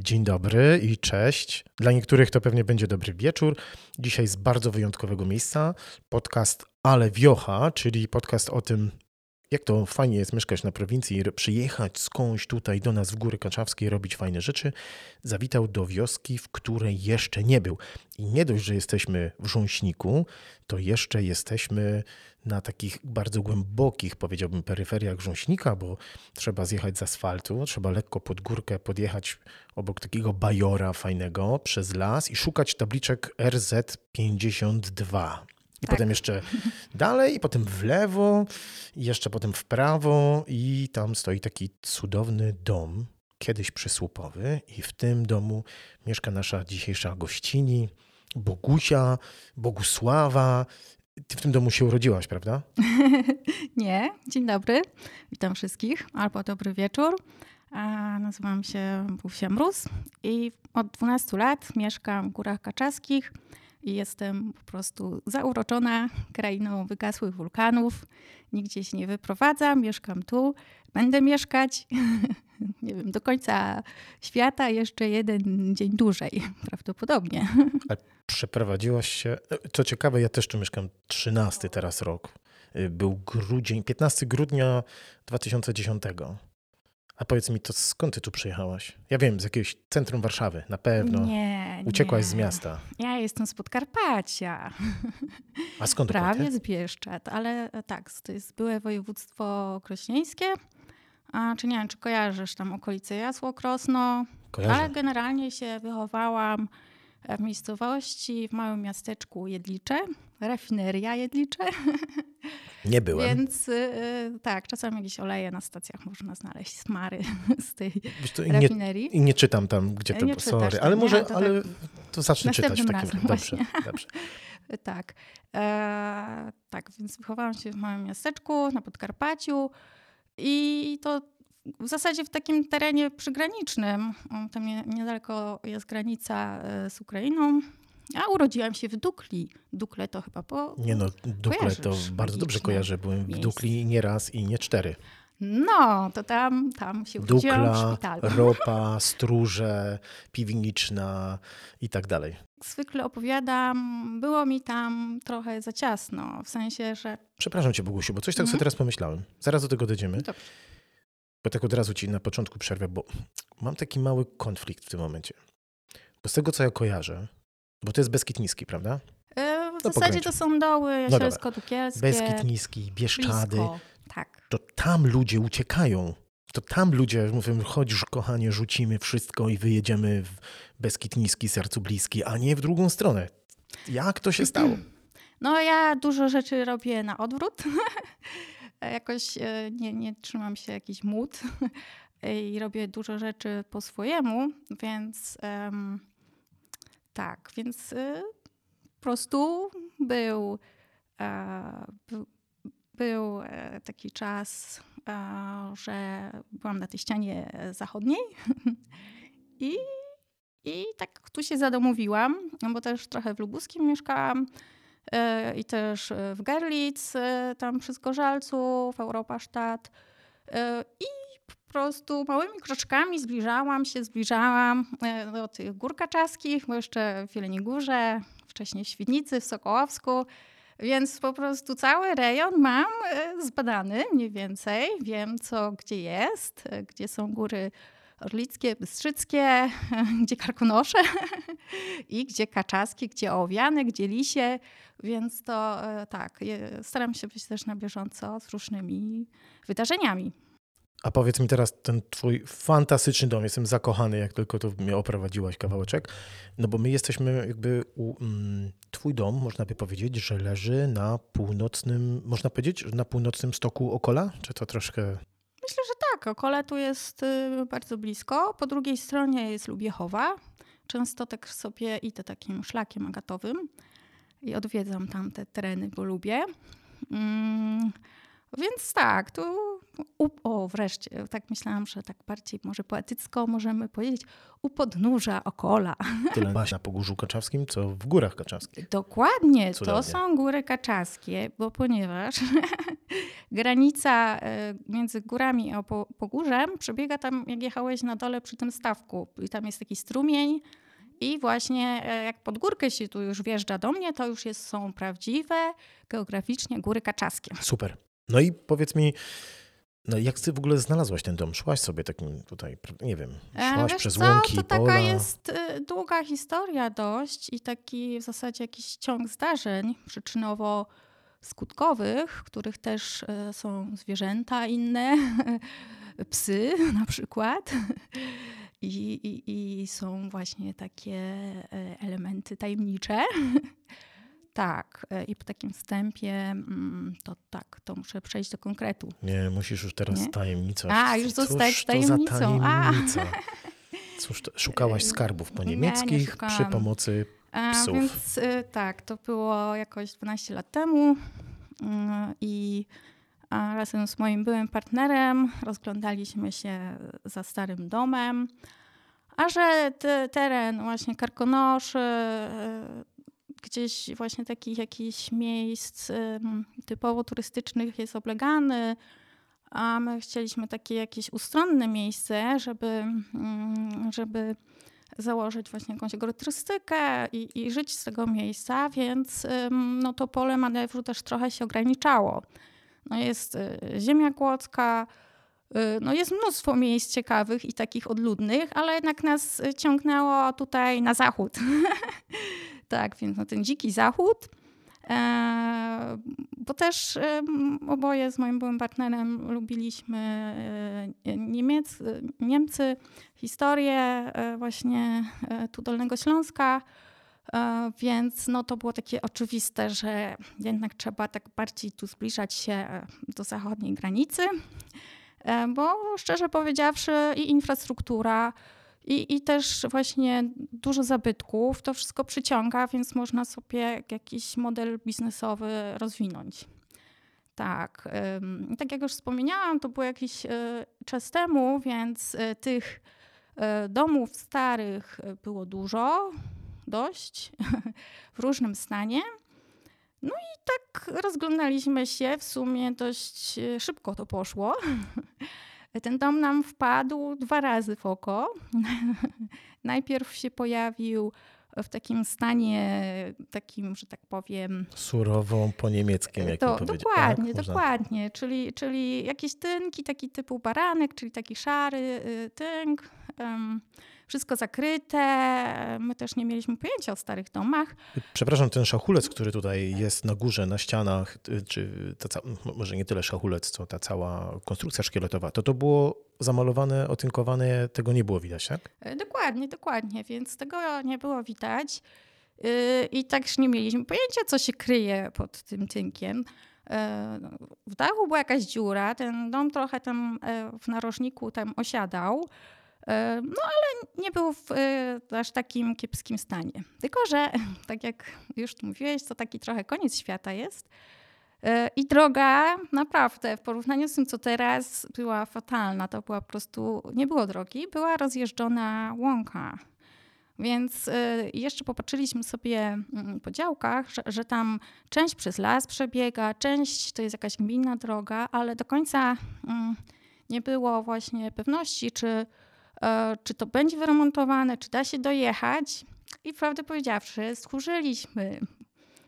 Dzień dobry i cześć. Dla niektórych to pewnie będzie dobry wieczór. Dzisiaj z bardzo wyjątkowego miejsca podcast Ale Wiocha, czyli podcast o tym, jak to fajnie jest mieszkać na prowincji, przyjechać skądś tutaj do nas w Góry Kaczawskie, robić fajne rzeczy, zawitał do wioski, w której jeszcze nie był. I nie dość, że jesteśmy w Rząśniku, to jeszcze jesteśmy na takich bardzo głębokich, powiedziałbym, peryferiach Rząśnika, bo trzeba zjechać z asfaltu, trzeba lekko pod górkę podjechać obok takiego bajora fajnego przez las i szukać tabliczek RZ52. I tak. potem jeszcze dalej, i potem w lewo, i jeszcze potem w prawo, i tam stoi taki cudowny dom, kiedyś przysłupowy, i w tym domu mieszka nasza dzisiejsza gościni, Bogusia, Bogusława. Ty w tym domu się urodziłaś, prawda? Nie. Dzień dobry. Witam wszystkich, albo dobry wieczór. Nazywam się Bufia Mróz i od 12 lat mieszkam w Górach Kaczaskich i jestem po prostu zauroczona krainą wygasłych wulkanów. Nigdzie się nie wyprowadzam, mieszkam tu, będę mieszkać, nie wiem, do końca świata jeszcze jeden dzień dłużej prawdopodobnie. A przeprowadziłaś się, co ciekawe, ja też tu mieszkam 13 teraz rok. Był grudzień, 15 grudnia 2010. A powiedz mi, to skąd ty tu przyjechałaś? Ja wiem, z jakiegoś centrum Warszawy, na pewno. Nie, Uciekłaś nie. z miasta. Ja jestem z Podkarpacia. A skąd Prawie z Bieszczad, ale e, tak, to jest byłe województwo krośnieńskie. A, czy nie wiem, czy kojarzysz tam okolice Jasło, Krosno. Kojarzę. Ale generalnie się wychowałam w miejscowości, w małym miasteczku Jedlicze, rafineria Jedlicze. Nie byłem. Więc y, tak, czasami jakieś oleje na stacjach można znaleźć, smary z tej to i rafinerii. Nie, I nie czytam tam, gdzie to, nie sorry, czytasz, ale nie, może, to ale tak. to zacznę czytać w takim razie. Dobrze, dobrze. tak. E, tak, więc wychowałam się w małym miasteczku na Podkarpaciu i to w zasadzie w takim terenie przygranicznym. Tam niedaleko jest granica e, z Ukrainą. A urodziłam się w Dukli. Dukle to chyba po. Nie no, Dukle to bardzo dobrze kojarzę. Byłem w Dukli nie raz i nie cztery. No, to tam, tam się urodziłam Dukla, w szpitalu. ropa, stróże, piwniczna i tak dalej. Zwykle opowiadam, było mi tam trochę za ciasno, w sensie, że... Przepraszam cię Bogusiu, bo coś tak mhm. sobie teraz pomyślałem. Zaraz do tego dojdziemy. Dobrze. Bo tak od razu ci na początku przerwę, bo mam taki mały konflikt w tym momencie. Bo z tego, co ja kojarzę, bo to jest Beskid Niski, prawda? E, w no zasadzie to są doły jasielsko-dukielskie. Beskid Niski, Bieszczady. Blisko, tak. To tam ludzie uciekają. To tam ludzie mówią, chodzisz kochanie, rzucimy wszystko i wyjedziemy w Beskid Niski, sercu bliski, a nie w drugą stronę. Jak to się stało? No ja dużo rzeczy robię na odwrót. Jakoś nie, nie trzymam się jakiś mód i robię dużo rzeczy po swojemu, więc... Um, tak, więc y, po prostu był, e, był e, taki czas, e, że byłam na tej ścianie zachodniej i, i tak tu się zadomowiłam, no bo też trochę w Lubuskim mieszkałam i też w Gerlitz, tam przy Zgorzalcu, w Europasztat. I prostu małymi kroczkami zbliżałam się, zbliżałam e, do tych gór kaczaskich, bo jeszcze w Wieleni Górze, wcześniej w Świdnicy, w Sokołowsku. Więc po prostu cały rejon mam e, zbadany mniej więcej. Wiem, co gdzie jest, e, gdzie są góry orlickie, bystrzyckie, gdzie karkonosze i gdzie kaczaskie, gdzie owiane, gdzie lisie. Więc to tak, staram się być też na bieżąco z różnymi wydarzeniami. A powiedz mi teraz, ten twój fantastyczny dom, jestem zakochany, jak tylko to mnie oprowadziłaś kawałeczek, no bo my jesteśmy jakby, u, mm, twój dom, można by powiedzieć, że leży na północnym, można powiedzieć, na północnym stoku Okola? Czy to troszkę... Myślę, że tak. Okole tu jest y, bardzo blisko. Po drugiej stronie jest Lubiechowa. Często tak sobie idę takim szlakiem agatowym i odwiedzam tam te tereny, bo lubię. Mm, więc tak, tu o, wreszcie, tak myślałam, że tak bardziej może poetycko możemy powiedzieć, u podnóża Okola. Tyle masz na Pogórzu Kaczawskim, co w Górach Kaczawskich. Dokładnie, Cudownie. to są góry kaczawskie, bo ponieważ granica e, między górami a Po- Pogórzem przebiega tam, jak jechałeś na dole przy tym stawku. I tam jest taki strumień i właśnie e, jak pod górkę się tu już wjeżdża do mnie, to już jest, są prawdziwe geograficznie góry kaczawskie. Super. No i powiedz mi, no jak ty w ogóle znalazłaś ten dom? Szłaś sobie takim tutaj, nie wiem, E, szłaś wiesz przez co, łąki, to pola. taka jest e, długa historia dość i taki w zasadzie jakiś ciąg zdarzeń przyczynowo-skutkowych, których też e, są zwierzęta inne, psy na przykład. I, i, I są właśnie takie e, elementy tajemnicze. Tak, e, i po takim wstępie mm, to tak, to muszę przejść do konkretu. Nie, musisz już teraz Nie? tajemnicą. A, już zostać tajemnicą. To za A. tajemnica? Cóż, to, szukałaś skarbów po Nie, nie niemieckich przy pomocy A, psów. Więc y, tak, to było jakoś 12 lat temu y, i a, razem z moim byłym partnerem rozglądaliśmy się za starym domem, a że te, teren właśnie Karkonoszy, gdzieś właśnie takich jakichś miejsc typowo turystycznych jest oblegany, a my chcieliśmy takie jakieś ustronne miejsce, żeby, mm, żeby założyć właśnie jakąś agroturystykę i, i żyć z tego miejsca, więc no, to pole manewru też trochę się ograniczało. No, jest y, ziemia kłodzka, y, no, jest mnóstwo miejsc ciekawych i takich odludnych, ale jednak nas y, ciągnęło tutaj na zachód. tak, więc no, ten dziki zachód. E, bo też e, oboje z moim byłym partnerem lubiliśmy e, Niemiec, Niemcy, historię e, właśnie e, tu Dolnego Śląska, e, więc no to było takie oczywiste, że jednak trzeba tak bardziej tu zbliżać się e, do zachodniej granicy, e, bo szczerze powiedziawszy i infrastruktura, i, I też właśnie dużo zabytków, to wszystko przyciąga, więc można sobie jakiś model biznesowy rozwinąć. Tak, tak jak już wspomniałam, to było jakiś y, czas temu, więc y, tych y, domów starych było dużo, dość, w różnym stanie. No i tak rozglądaliśmy się, w sumie dość szybko to poszło. Ten dom nam wpadł dwa razy w oko. Najpierw się pojawił w takim stanie, takim, że tak powiem. Surową po niemieckim, jak to, to, Dokładnie, tak? dokładnie. Czyli, czyli jakieś tynki, taki typu baranek, czyli taki szary y, tynk. Um, wszystko zakryte. My też nie mieliśmy pojęcia o starych domach. Przepraszam, ten szachulec, który tutaj jest na górze, na ścianach, czy ta, może nie tyle szachulec, co ta cała konstrukcja szkieletowa, to to było zamalowane, otynkowane, tego nie było widać, tak? E, Dokładnie, dokładnie, więc tego nie było widać. Yy, I także nie mieliśmy pojęcia, co się kryje pod tym tynkiem. E, W dachu była jakaś dziura, ten dom trochę tam e, w narożniku tam osiadał, no ale nie był w e, aż takim kiepskim stanie. Tylko, że tak jak już mówiłeś, to taki trochę koniec świata jest. E, I droga naprawdę w porównaniu z tym, co teraz, była fatalna. To była po prostu, nie było drogi, była rozjeżdżona łąka. Więc jeszcze popatrzyliśmy sobie mm, po działkach, że, że tam część przez las przebiega, część to jest jakaś gminna droga, ale do końca mm, nie było właśnie pewności, czy, e, czy to będzie wyremontowane, czy da się dojechać. I prawdę powiedziawszy, służyliśmy.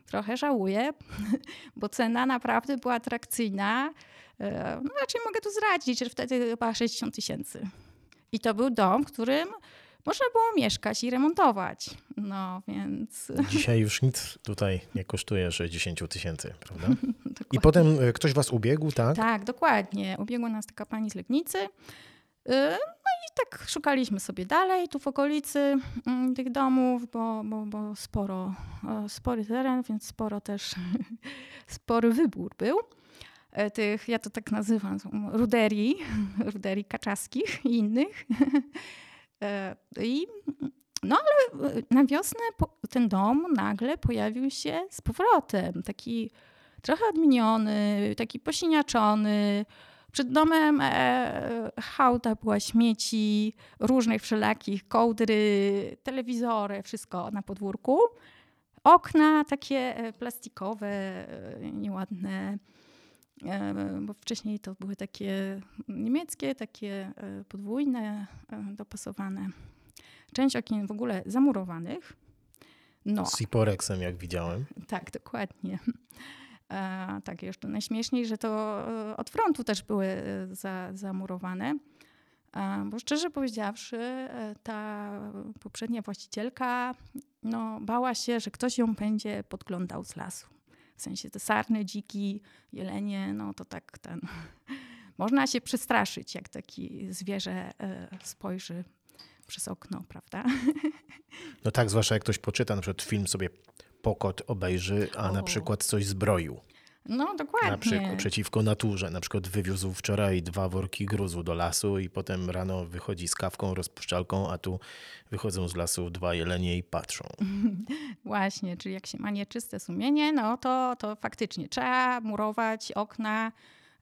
Trochę żałuję, bo cena naprawdę była atrakcyjna. E, No raczej mogę tu zdradzić, że wtedy chyba 60 tysięcy. I to był dom, w którym można było mieszkać i remontować. No więc. Dzisiaj już nic tutaj nie kosztuje 60 tysięcy, prawda? I potem e, ktoś was ubiegł, tak? Tak, dokładnie. Ubiegła nas taka pani z Legnicy. Y, No i tak szukaliśmy sobie dalej tu w okolicy mm, tych domów, bo, bo, bo sporo, e, spory teren, więc sporo też, spory wybór był. E, Tych, ja to tak nazywam, ruderii, ruderii kaczaskich i innych. E, I, no ale na wiosnę ten dom nagle pojawił się z powrotem. Taki trochę odmieniony, taki posiniaczony. Przed domem e, hałda była śmieci, różnych wszelakich, kołdry, telewizory, wszystko na podwórku. Okna takie e, plastikowe, e, nieładne, e, bo wcześniej to były takie niemieckie, takie podwójne, dopasowane. Część okien w ogóle zamurowanych. No. Z Iporexem, jak widziałem. Tak, dokładnie. E, tak, jeszcze najśmieszniej, że to od frontu też były za, zamurowane. Bo szczerze powiedziawszy, ta poprzednia właścicielka no, bała się, że ktoś ją będzie podglądał z lasu. W sensie te sarny, dziki, jelenie, no to tak ten... Można się przestraszyć, jak taki zwierzę e, spojrzy przez okno, prawda? No tak, zwłaszcza jak ktoś poczyta na przykład film sobie Pokot obejrzy, a o. na przykład coś zbroił. No, dokładnie. Na przykład przeciwko naturze. Na przykład wywiózł wczoraj dwa worki gruzu do lasu i potem rano wychodzi z kawką, rozpuszczalką, a tu wychodzą z lasu dwa jelenie i patrzą. Właśnie, czyli jak się ma nieczyste sumienie, no to, to faktycznie trzeba murować okna,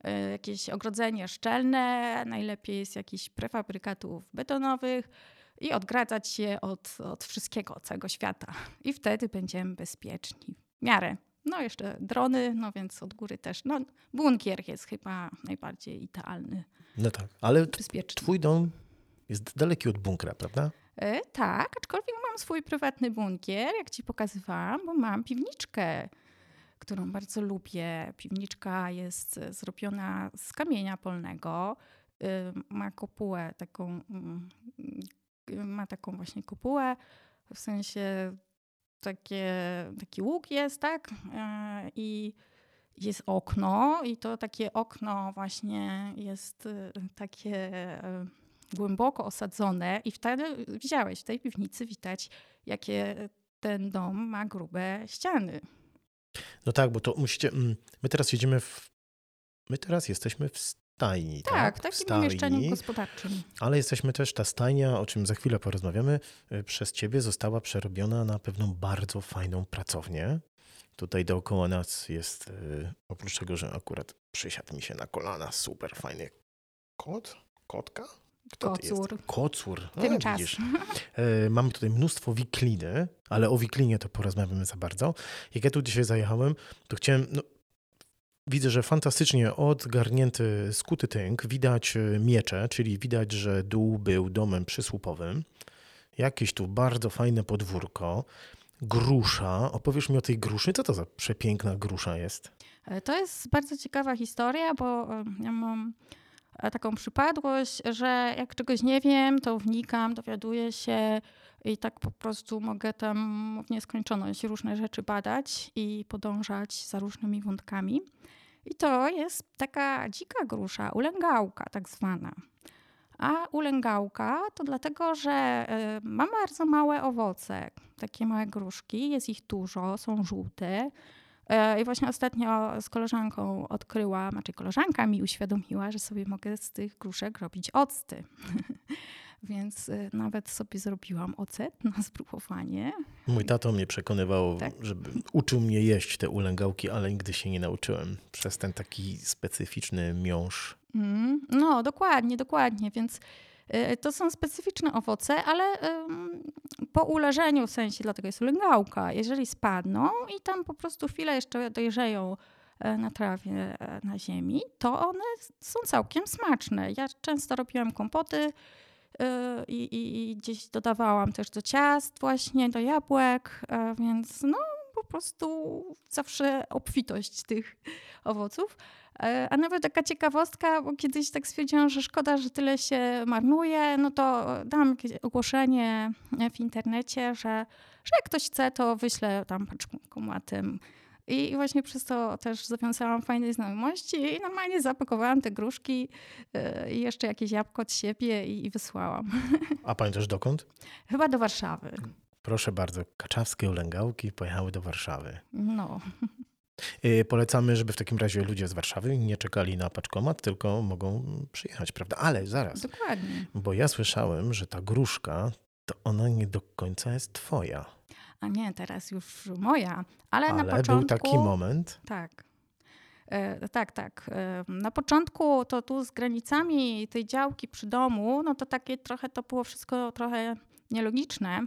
y, jakieś ogrodzenie szczelne, najlepiej jest jakiś prefabrykatów betonowych i odgradzać się od, od wszystkiego, całego świata. I wtedy będziemy bezpieczni. W miarę. No jeszcze drony, no więc od góry też. No, bunkier jest chyba najbardziej idealny. No tak, ale twój dom jest daleki od bunkra, prawda? E, tak, aczkolwiek mam swój prywatny bunkier, jak ci pokazywałam, bo mam piwniczkę, którą bardzo lubię. Piwniczka jest zrobiona z kamienia polnego. E, ma kopułę taką, mm, ma taką właśnie kopułę, w sensie takie, taki łuk jest, tak? E, I jest okno, i to takie okno właśnie jest e, takie e, głęboko osadzone, i wtedy widziałeś w tej piwnicy widać, jakie ten dom ma grube ściany. No tak, bo to musicie. Mm, my teraz jedziemy w. My teraz jesteśmy w stajni. Tak, tak? w takim stajni, mieszkaniu gospodarczym. Ale jesteśmy też, ta stajnia, o czym za chwilę porozmawiamy, y, przez ciebie została przerobiona na pewną bardzo fajną pracownię. Tutaj dookoła nas jest, y, oprócz tego, że akurat przysiadł mi się na kolana, super fajny kot, kotka? Kto Kocur. Kocur. No, Tym czas. Widzisz. E, mamy tutaj mnóstwo wikliny, ale o wiklinie to porozmawiamy za bardzo. Jak ja tu dzisiaj zajechałem, to chciałem, no, Widzę, że fantastycznie odgarnięty skuty tynk. Widać e, miecze, czyli widać, że dół był domem przysłupowym. Jakieś tu bardzo fajne podwórko. Grusza. Opowiesz mi o tej gruszy. Co to za przepiękna grusza jest? E, to jest bardzo ciekawa historia, bo e, ja mam taką przypadłość, że jak czegoś nie wiem, to wnikam, dowiaduję się i tak po prostu mogę tam w nieskończoność różne rzeczy badać i podążać za różnymi wątkami. I to jest taka dzika grusza, ulęgałka tak zwana. A ulęgałka to dlatego, że e, ma bardzo małe owoce, takie małe gruszki, jest ich dużo, są żółte. E, I właśnie ostatnio z koleżanką odkryłam, znaczy koleżanka mi uświadomiła, że sobie mogę z tych gruszek robić octy. Więc y, nawet sobie zrobiłam ocet na spróbowanie. Mój tato mnie przekonywał, tak. żeby uczył mnie jeść te ulęgałki, ale nigdy się nie nauczyłem przez ten taki specyficzny miąższ. Mm, no, dokładnie, dokładnie. Więc to są specyficzne owoce, ale po uleżeniu w sensie, dlatego jest ulęgałka, jeżeli spadną i tam po prostu chwilę jeszcze dojrzeją e, na trawie e, na ziemi, to one są całkiem smaczne. Ja często robiłam kompoty Y, i, i, i gdzieś dodawałam też do ciast właśnie, do jabłek, e, więc no po prostu zawsze obfitość tych owoców. E, a nawet taka ciekawostka, bo kiedyś tak stwierdziłam, że szkoda, że tyle się marnuje, no to dam ogłoszenie w internecie, że, że jak ktoś chce, to wyślę tam paczką łatem i właśnie przez to też zawiązałam fajne znajomości i normalnie zapakowałam te gruszki y, i jeszcze jakieś jabłko od siebie i wysłałam. A pamiętasz dokąd? Chyba do Warszawy. Proszę bardzo, kaczawskie ulęgałki pojechały do Warszawy. No. Y, polecamy, żeby w takim razie ludzie z Warszawy nie czekali na paczkomat, tylko mogą przyjechać, prawda? Ale zaraz. Dokładnie. Bo ja słyszałem, że ta gruszka, to ona nie do końca jest twoja a nie, teraz już moja. Ale, Ale na początku... był taki moment. Tak. E, tak, tak. E, na początku to tu z granicami tej działki przy domu, no to takie trochę to było wszystko trochę nielogiczne,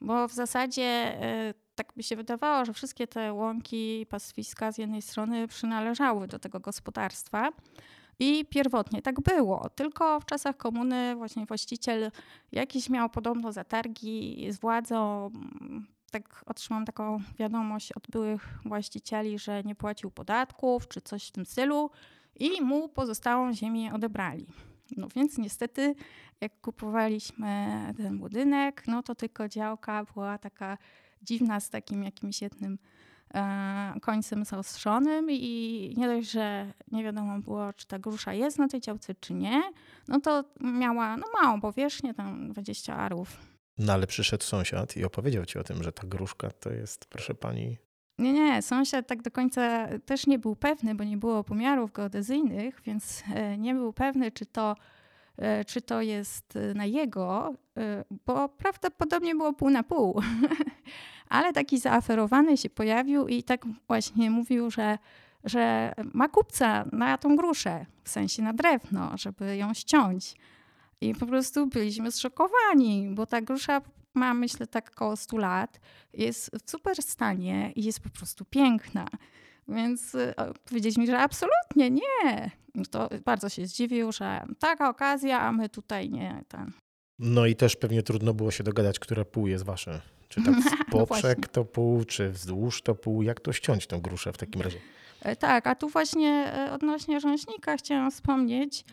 bo w zasadzie e, tak by się wydawało, że wszystkie te łąki, pastwiska z jednej strony przynależały do tego gospodarstwa. I pierwotnie tak było, tylko w czasach komuny właśnie właściciel jakiś miał podobno zatargi z władzą. Tak otrzymałam taką wiadomość od byłych właścicieli, że nie płacił podatków czy coś w tym stylu i mu pozostałą ziemię odebrali. No więc niestety, jak kupowaliśmy ten budynek, no to tylko działka była taka dziwna z takim jakimś jednym e, końcem zaostrzonym i nie dość, że nie wiadomo było, czy ta grusza jest na tej działce, czy nie, no to miała no małą powierzchnię, tam 20 arów. No ale przyszedł sąsiad i opowiedział ci o tym, że ta gruszka to jest, proszę pani... Nie, nie, sąsiad tak do końca też nie był pewny, bo nie było pomiarów geodezyjnych, więc e, nie był pewny, czy to czy to jest e, na jego, e, bo prawdopodobnie było pół na pół. Ale taki zaaferowany się pojawił i tak właśnie mówił, że, że ma kupca na tą gruszę, w sensie na drewno, żeby ją ściąć. I po prostu byliśmy zszokowani, bo ta grusza ma myślę tak około 100 lat, jest w super stanie i jest po prostu piękna. Więc powiedzieliśmy, że absolutnie nie. To bardzo się zdziwił, że taka okazja, a my tutaj nie ten. No i też pewnie trudno było się dogadać, które pół jest wasze. Czy tak w no poprzek no to pół, czy wzdłuż to pół. Jak to ściąć tą gruszę w takim razie? E, tak, a tu właśnie e, odnośnie rzęśnika chciałam wspomnieć,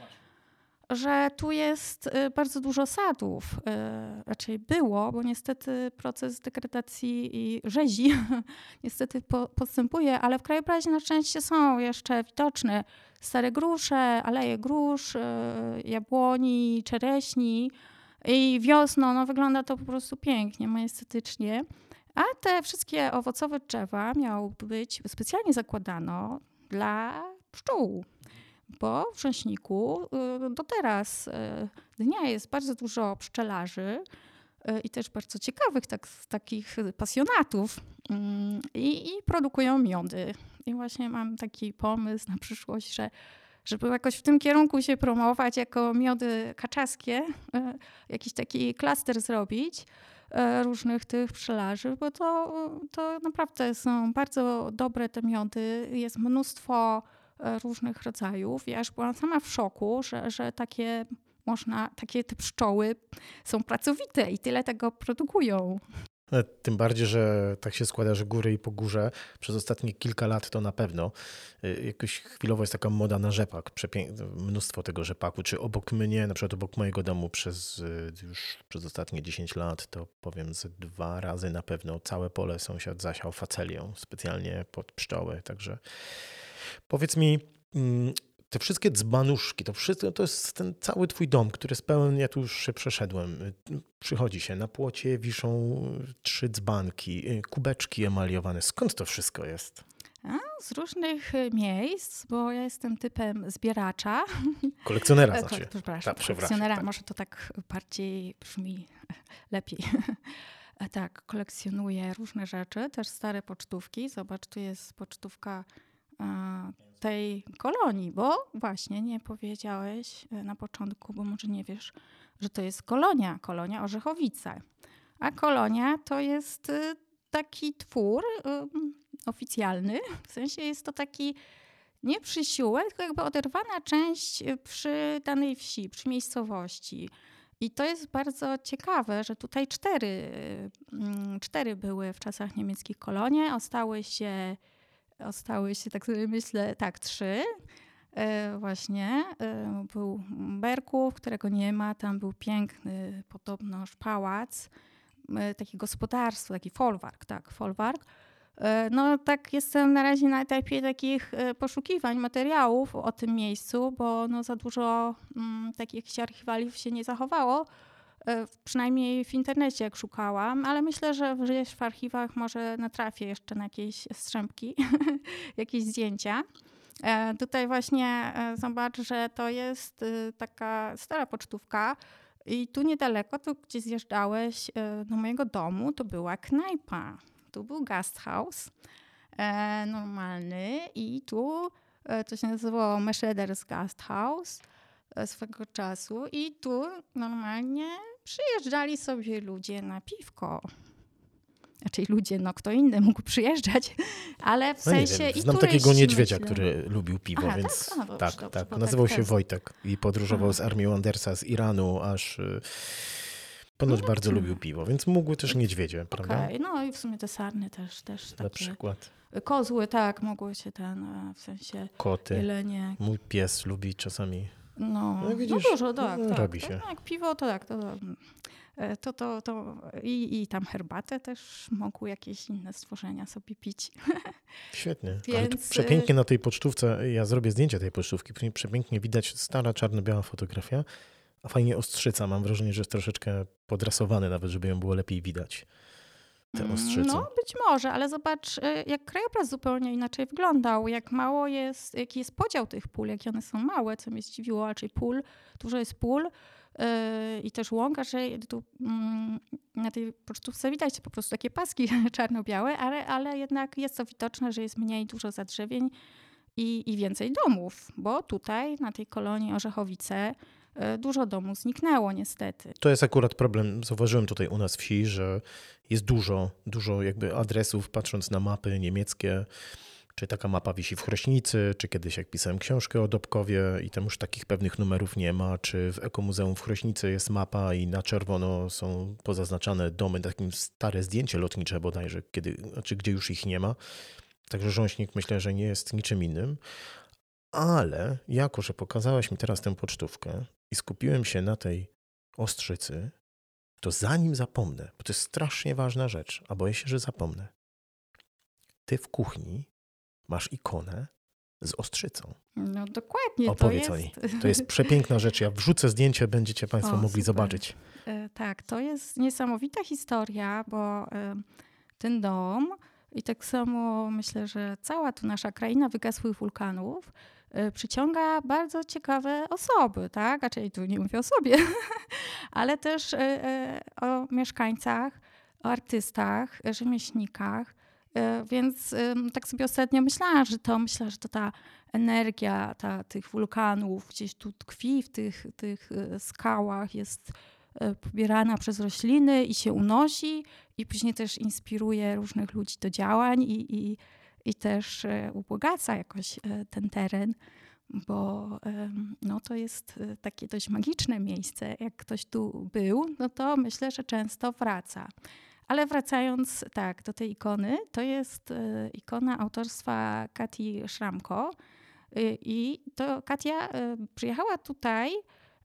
że tu jest y, bardzo dużo sadów. Y, raczej było, bo niestety proces degradacji i rzezi niestety postępuje, ale w krajobrazie na szczęście są jeszcze widoczne stare grusze, aleje grusz, y, jabłoni, czereśni. I wiosną no, wygląda to po prostu pięknie, majestatycznie. A te wszystkie owocowe drzewa miały być specjalnie zakładano dla pszczół bo w Rzęśniku y, do teraz y, dnia jest bardzo dużo pszczelarzy y, i też bardzo ciekawych tak, takich pasjonatów mm, i, i produkują miody. I właśnie mam taki pomysł na przyszłość, że żeby jakoś w tym kierunku się promować jako miody kaczaskie, jakiś taki klaster zrobić różnych tych pszczelarzy, bo to, to naprawdę są bardzo dobre te miody. Jest mnóstwo różnych rodzajów. Ja aż byłam sama w szoku, że, że takie można, takie te pszczoły są pracowite i tyle tego produkują. E, tym bardziej, że tak się składa, że góry i po górze przez ostatnie kilka lat to na pewno. E, jakoś chwilowo jest taka moda na rzepak, mnóstwo tego rzepaku. Czy obok mnie, na przykład obok mojego domu przez już przez ostatnie 10 lat, to powiem z dwa razy na pewno całe pole sąsiad zasiał facelią specjalnie pod pszczoły. Także Powiedz mi, mm, te wszystkie dzbanuszki, to wszystko to jest ten cały twój dom, który jest pełen, ja tu już się przeszedłem. Przychodzi się, na płocie wiszą trzy dzbanki, y, kubeczki emaliowane. Skąd to wszystko jest? A, z różnych y, miejsc, bo ja jestem typem zbieracza. Kolekcjonera znaczy. Przepraszam, tak, kolekcjonera, tak. może to tak bardziej brzmi lepiej. E, tak, kolekcjonuję różne rzeczy, też stare pocztówki. Zobacz, tu jest pocztówka tej kolonii, bo właśnie nie powiedziałeś e, na początku, bo może nie wiesz, że to jest kolonia, kolonia Orzechowice. A kolonia to jest y, taki twór oficjalny, w sensie jest to taki nie przysiłek, tylko jakby oderwana część przy danej wsi, przy miejscowości. I to jest bardzo ciekawe, że tutaj cztery, cztery były w czasach niemieckich kolonie, ostały się Ostały się, tak sobie myślę, tak, trzy. E, właśnie e, był Berków, którego nie ma. Tam był piękny podobnoż pałac, e, takie gospodarstwo, taki folwark, tak, folwark. No tak jestem na razie na etapie takich poszukiwań materiałów o tym miejscu, bo no za dużo mm, takich archiwaliów się nie zachowało. E, przynajmniej w internecie jak szukałam, ale myślę, że gdzieś w archiwach może natrafię jeszcze na jakieś strzępki, jakieś zdjęcia. E, tutaj właśnie e, zobacz, że to jest taka stara pocztówka i tu niedaleko, tu gdzie zjeżdżałeś do mojego domu, to była knajpa. Tu był gasthaus normalny i tu to się nazywało Gasthaus e, swego czasu i tu normalnie przyjeżdżali sobie ludzie na piwko. Znaczy ludzie, no kto inny mógł przyjeżdżać, ale w No sensie wiem, i znam turyści, takiego niedźwiedzia, myślę. który lubił piwo, Aha, więc tak? Dobrze, tak, dobrze, tak. Nazywał tak się Wojtek i podróżował Aha. z armią Andersa z Iranu, aż y, ponoć No, bardzo lubił piwo, więc mógł też niedźwiedzie, prawda? No i w sumie te sarny też, też Na takie. przykład Kozły, tak, mogły się ten, e, w sensie koty. jelenie. Mój pies lubi czasami. No, No no, widzisz, dużo, tak, no, tak. robi to, się. Jak piwo, to tak, to, e, to, to, to i, i tam herbatę też mogły jakieś inne stworzenia sobie pić. Świetnie. Więc, y- przepięknie na tej pocztówce, ja zrobię zdjęcie tej pocztówki, prze- przepięknie widać stara czarno-biała fotografia, a fajnie ostrzyca. Mam wrażenie, że jest troszeczkę podrasowany nawet, żeby ją było lepiej widać. Te ostrzyce. No, być może, ale zobacz, e, jak krajobraz zupełnie inaczej wyglądał, jak mało jest, jaki jest podział tych pól, jakie one są małe, co mnie zdziwiło, raczej pól, dużo jest pól e, i też łąk, raczej tu mm, na tej pocztówce widać po prostu takie paski czarno-białe, ale, ale jednak jest to widoczne, że jest mniej dużo zadrzewień i, i więcej domów, bo tutaj na tej kolonii Orzechowice dużo domów zniknęło niestety. To jest akurat problem, zauważyłem tutaj u nas wsi, że jest dużo, dużo jakby adresów, patrząc na mapy niemieckie, czy taka mapa wisi w Chrośnicy, czy kiedyś jak pisałem książkę o Dobkowie i tam już takich pewnych numerów nie ma, czy w Ekomuzeum w Chrośnicy jest mapa i na czerwono są pozaznaczane domy, takim stare zdjęcie lotnicze bodajże, kiedy, znaczy gdzie już ich nie ma. Także Rząśnik myślę, że nie jest niczym innym. Ale jako, że pokazałaś mi teraz tę pocztówkę i skupiłem się na tej ostrzycy, to zanim zapomnę, bo to jest strasznie ważna rzecz, a boję się, że zapomnę. Ty w kuchni masz ikonę z ostrzycą. No dokładnie, Opowiedz to o jest... niej. To jest przepiękna rzecz. Ja wrzucę zdjęcie, będziecie Państwo O, mogli super. zobaczyć. E, Tak, to jest niesamowita historia, bo e, ten dom i tak samo myślę, że cała tu nasza kraina wygasłych wulkanów przyciąga bardzo ciekawe osoby, tak? Raczej tu nie mówię o sobie, ale też e, e, o mieszkańcach, o artystach, rzemieślnikach. Więc tak sobie ostatnio myślałam, że to myślę, że to ta energia ta, tych wulkanów gdzieś tu tkwi w tych, tych skałach, jest pobierana przez rośliny i się unosi i później też inspiruje różnych ludzi do działań i, i, i też e, ubogaca jakoś e, ten teren, bo no, to jest e, takie dość magiczne miejsce. Jak ktoś tu był, no to myślę, że często wraca. Ale wracając tak do tej ikony, to jest ikona autorstwa Kati Szramko. I to Katia przyjechała tutaj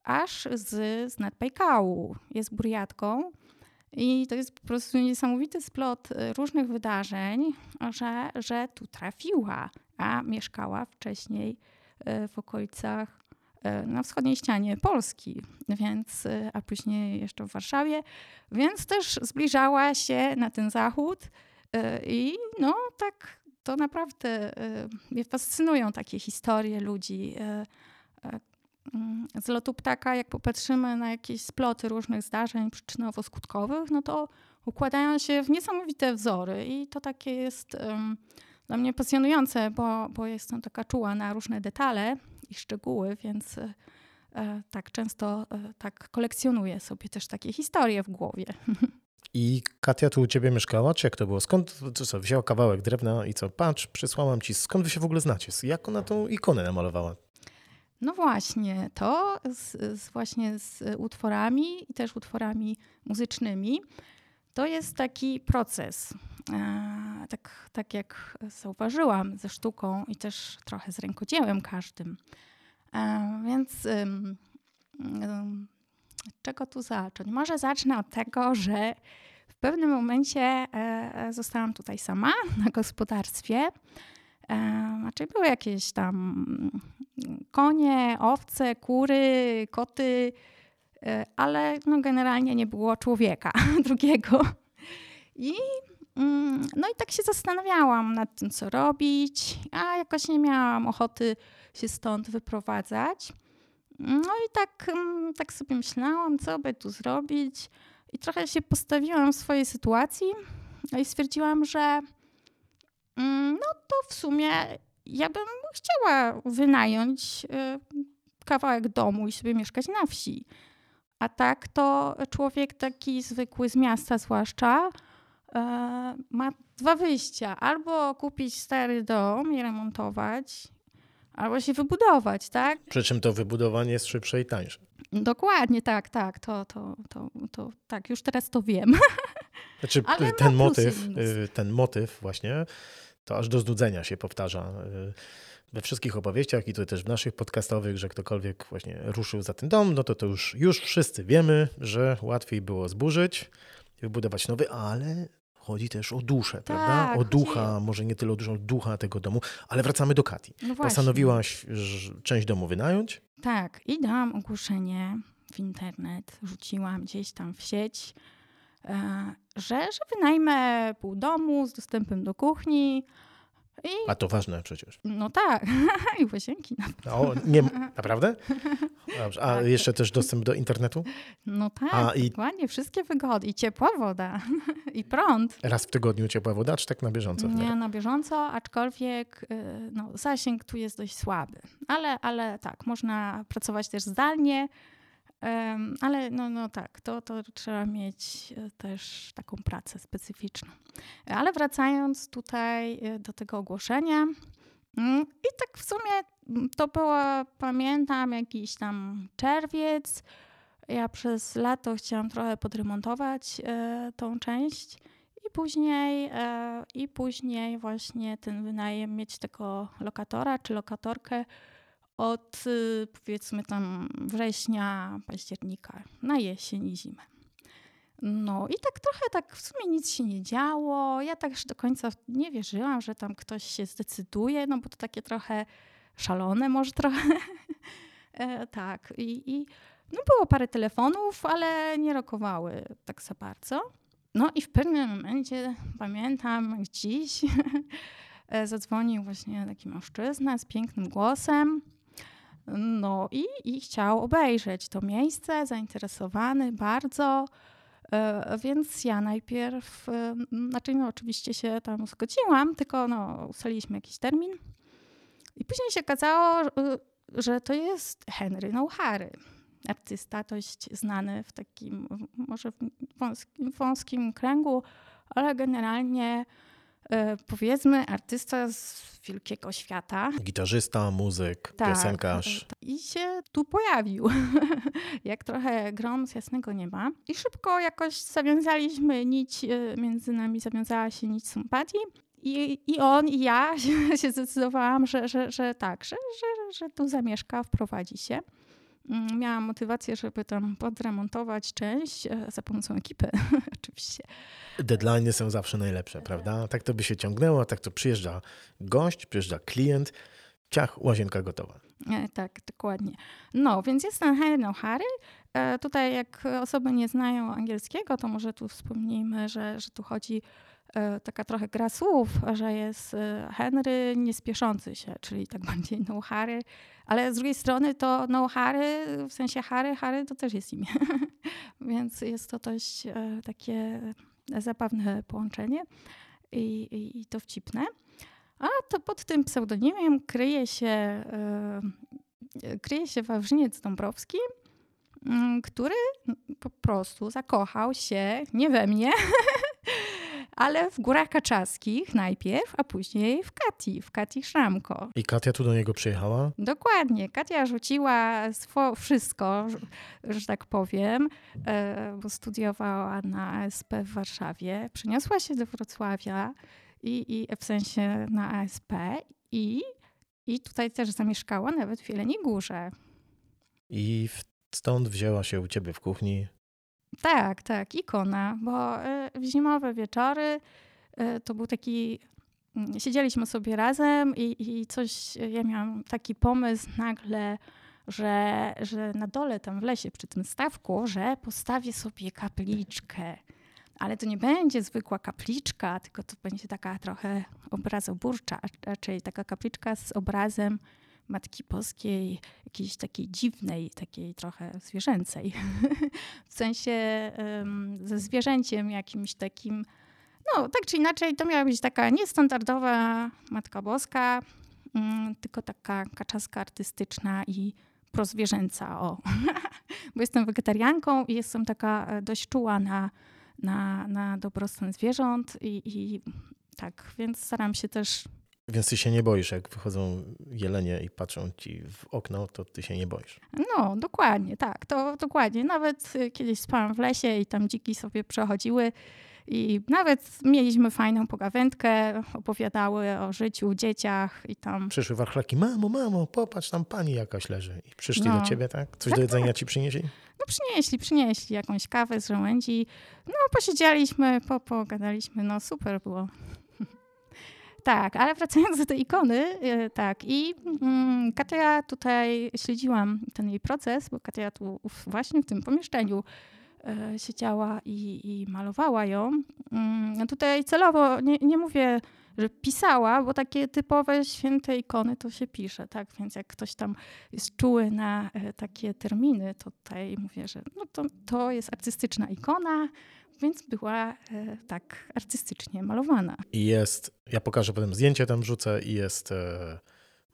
aż z, z Nadbajkału. Jest burjatką. I to jest po prostu niesamowity splot e, różnych wydarzeń, że, że tu trafiła, a mieszkała wcześniej e, w okolicach e, na wschodniej ścianie Polski, więc, a później jeszcze w Warszawie, więc też zbliżała się na ten zachód i no tak to naprawdę mnie fascynują takie historie ludzi. Z lotu ptaka, jak popatrzymy na jakieś sploty różnych zdarzeń przyczynowo-skutkowych, no to układają się w niesamowite wzory i to takie jest em, dla mnie pasjonujące, bo, bo jestem taka czuła na różne detale i szczegóły, więc e, tak często e, tak kolekcjonuję sobie też takie historie w głowie. I Katia tu u ciebie mieszkała, czy jak to było? Skąd, co, wzięła kawałek drewna i co, patrz, przysłałam ci, skąd wy się w ogóle znacie? Jak ona tą ikonę namalowała? No właśnie, to z, z właśnie z utworami i też utworami muzycznymi. To jest taki proces. E, tak, tak jak zauważyłam ze sztuką i też trochę z rękodziełem każdym. E, więc czego tu zacząć? Może zacznę od tego, że w pewnym momencie e, zostałam tutaj sama na gospodarstwie. Znaczy były jakieś tam konie, owce, kury, koty, e, ale no generalnie nie było człowieka drugiego. I, mm, no i tak się zastanawiałam nad tym, co robić, a jakoś nie miałam ochoty się stąd wyprowadzać. No i tak, mm, tak sobie myślałam, co by tu zrobić. I trochę się postawiłam w swojej sytuacji no i stwierdziłam, że mm, no to w sumie ja bym chciała wynająć y, kawałek domu i sobie mieszkać na wsi. A tak to człowiek taki zwykły z miasta zwłaszcza y, ma dwa wyjścia. Albo kupić stary dom i remontować, albo się wybudować, tak? Przy czym to wybudowanie jest szybsze i tańsze. Dokładnie, tak, tak. To, to, to, to tak, już teraz to wiem. Znaczy ten motyw, y, ten motyw właśnie, to aż do znudzenia się powtarza y, we wszystkich opowieściach i to też w naszych podcastowych, że ktokolwiek właśnie ruszył za ten dom, no to to już, już wszyscy wiemy, że łatwiej było zburzyć, wybudować nowy, ale chodzi też o duszę, prawda? O chodzi- ducha, może nie tyle o duszę, o ducha tego domu, ale wracamy do Kati. No. Postanowiłaś część domu wynająć, Tak, i dałam ogłoszenie w internet, rzuciłam gdzieś tam w sieć, e, że, że wynajmę pół domu z dostępem do kuchni. I a to ważne przecież. no tak, i łazienki. O, nie, naprawdę? Dobrze. A Tak. jeszcze też dostęp do internetu? No tak, A, i- dokładnie, wszystkie wygody. I ciepła woda, i prąd. Raz w tygodniu ciepła woda, czy tak na bieżąco? Nie na bieżąco, aczkolwiek y, no, zasięg tu jest dość słaby. Ale, ale tak, można pracować też zdalnie, ale no, no tak, to, to trzeba mieć y, też taką pracę specyficzną. Ale wracając tutaj y, do tego ogłoszenia, mm, i tak w sumie mm, to było, pamiętam, jakiś tam czerwiec. Ja przez lato chciałam trochę podremontować tą część. I później, e, I później właśnie ten wynajem mieć tego lokatora czy lokatorkę od y, powiedzmy tam września, października na jesień i zimę. No i tak trochę tak w sumie nic się nie działo. Ja tak do końca nie wierzyłam, że tam ktoś się zdecyduje, no bo to takie trochę szalone może trochę. e, tak i, i no było parę telefonów, ale nie rokowały tak za bardzo. No i w pewnym momencie, pamiętam jak dziś, e, zadzwonił właśnie taki mężczyzna z pięknym głosem. No i, i chciał obejrzeć to miejsce, zainteresowany bardzo. E, Więc ja najpierw, e, znaczy no oczywiście się tam zgodziłam, tylko no ustaliliśmy jakiś termin. I później się okazało, że- że to jest Henry Nouhary artysta dość znany w takim może wąskim, wąskim kręgu, ale generalnie e, powiedzmy artysta z wielkiego świata. Gitarzysta, muzyk, Tak, piosenkarz. I się tu pojawił. Jak trochę grom z jasnego nieba. I szybko jakoś zawiązaliśmy nić, e, między nami zawiązała się nić sympatii. I, I on, i ja się zdecydowałam, że, że, że tak, że, że, że tu zamieszka, wprowadzi się. Mm, Miałam motywację, żeby tam podremontować część e, za pomocą ekipy, oczywiście. Deadline'y są zawsze najlepsze, prawda? Tak to by się ciągnęło, tak to przyjeżdża gość, przyjeżdża klient, ciach, łazienka gotowa. E, Tak, dokładnie. No, więc jest ten Henry O'Hary. E, Tutaj jak osoby nie znają angielskiego, to może tu wspomnijmy, że, że tu chodzi taka trochę gra słów, że jest e, Henry niespieszący się, czyli tak bardziej no Harry, ale z drugiej strony to no Harry, w sensie Harry, Harry to też jest imię. Więc jest to dość e, takie zabawne połączenie i, i, i dowcipne. A to pod tym pseudonimem kryje się, e, kryje się Wawrzyniec Dąbrowski, mm, który po prostu zakochał się nie we mnie, ale w Górach Kaczaskich najpierw, a później w Kati, w Kati Szramko. I Katia tu do niego przyjechała. Dokładnie. Katia rzuciła swo- wszystko, że, tak powiem, e, bo studiowała na ASP w Warszawie. Przeniosła się do Wrocławia i, i w sensie na ASP i, i tutaj też zamieszkała nawet w Jeleniej Górze. I stąd wzięła się u ciebie w kuchni. Tak, tak, ikona, bo e, w zimowe wieczory e, to był taki. mm, Siedzieliśmy sobie razem i, i coś. Ja miałam taki pomysł nagle, że, że na dole tam w lesie przy tym stawku, że postawię sobie kapliczkę. Ale to nie będzie zwykła kapliczka, tylko to będzie taka trochę obrazoburcza, raczej taka kapliczka z obrazem Matki Boskiej, jakiejś takiej dziwnej, takiej trochę zwierzęcej. w sensie ze zwierzęciem jakimś takim. No, tak czy inaczej, to miała być taka niestandardowa Matka Boska, mm, tylko taka kaczaska artystyczna i prozwierzęca, o. Bo jestem wegetarianką i jestem taka e, dość czuła na, na, na dobrostan zwierząt i, i tak, więc staram się też więc ty się nie boisz, jak wychodzą jelenie i patrzą ci w okno, to ty się nie boisz. No, dokładnie, tak, to dokładnie. Nawet y, kiedyś spałam w lesie i tam dziki sobie przechodziły i nawet mieliśmy fajną pogawędkę, opowiadały o życiu, dzieciach i tam... Przyszły warchlaki, mamo, mamo, popatrz, tam pani jakaś leży. I przyszli no. do ciebie, tak? Coś tak, do jedzenia tak. ci przynieśli? No przynieśli, przynieśli jakąś kawę z żołędzi. No posiedzieliśmy, po, pogadaliśmy, no super było. Tak, ale wracając do tej ikony, yy, tak. I mm, Katia tutaj śledziłam ten jej proces, bo Katia tu właśnie w tym pomieszczeniu yy, siedziała i, i, malowała ją. Yy, tutaj celowo nie, nie mówię, że pisała, bo takie typowe święte ikony to się pisze, tak? Więc jak ktoś tam jest czuły na e, takie terminy, to tutaj mówię, że no to, to jest artystyczna ikona, więc była e, tak artystycznie malowana. I jest, ja pokażę potem zdjęcie, tam wrzucę i jest e,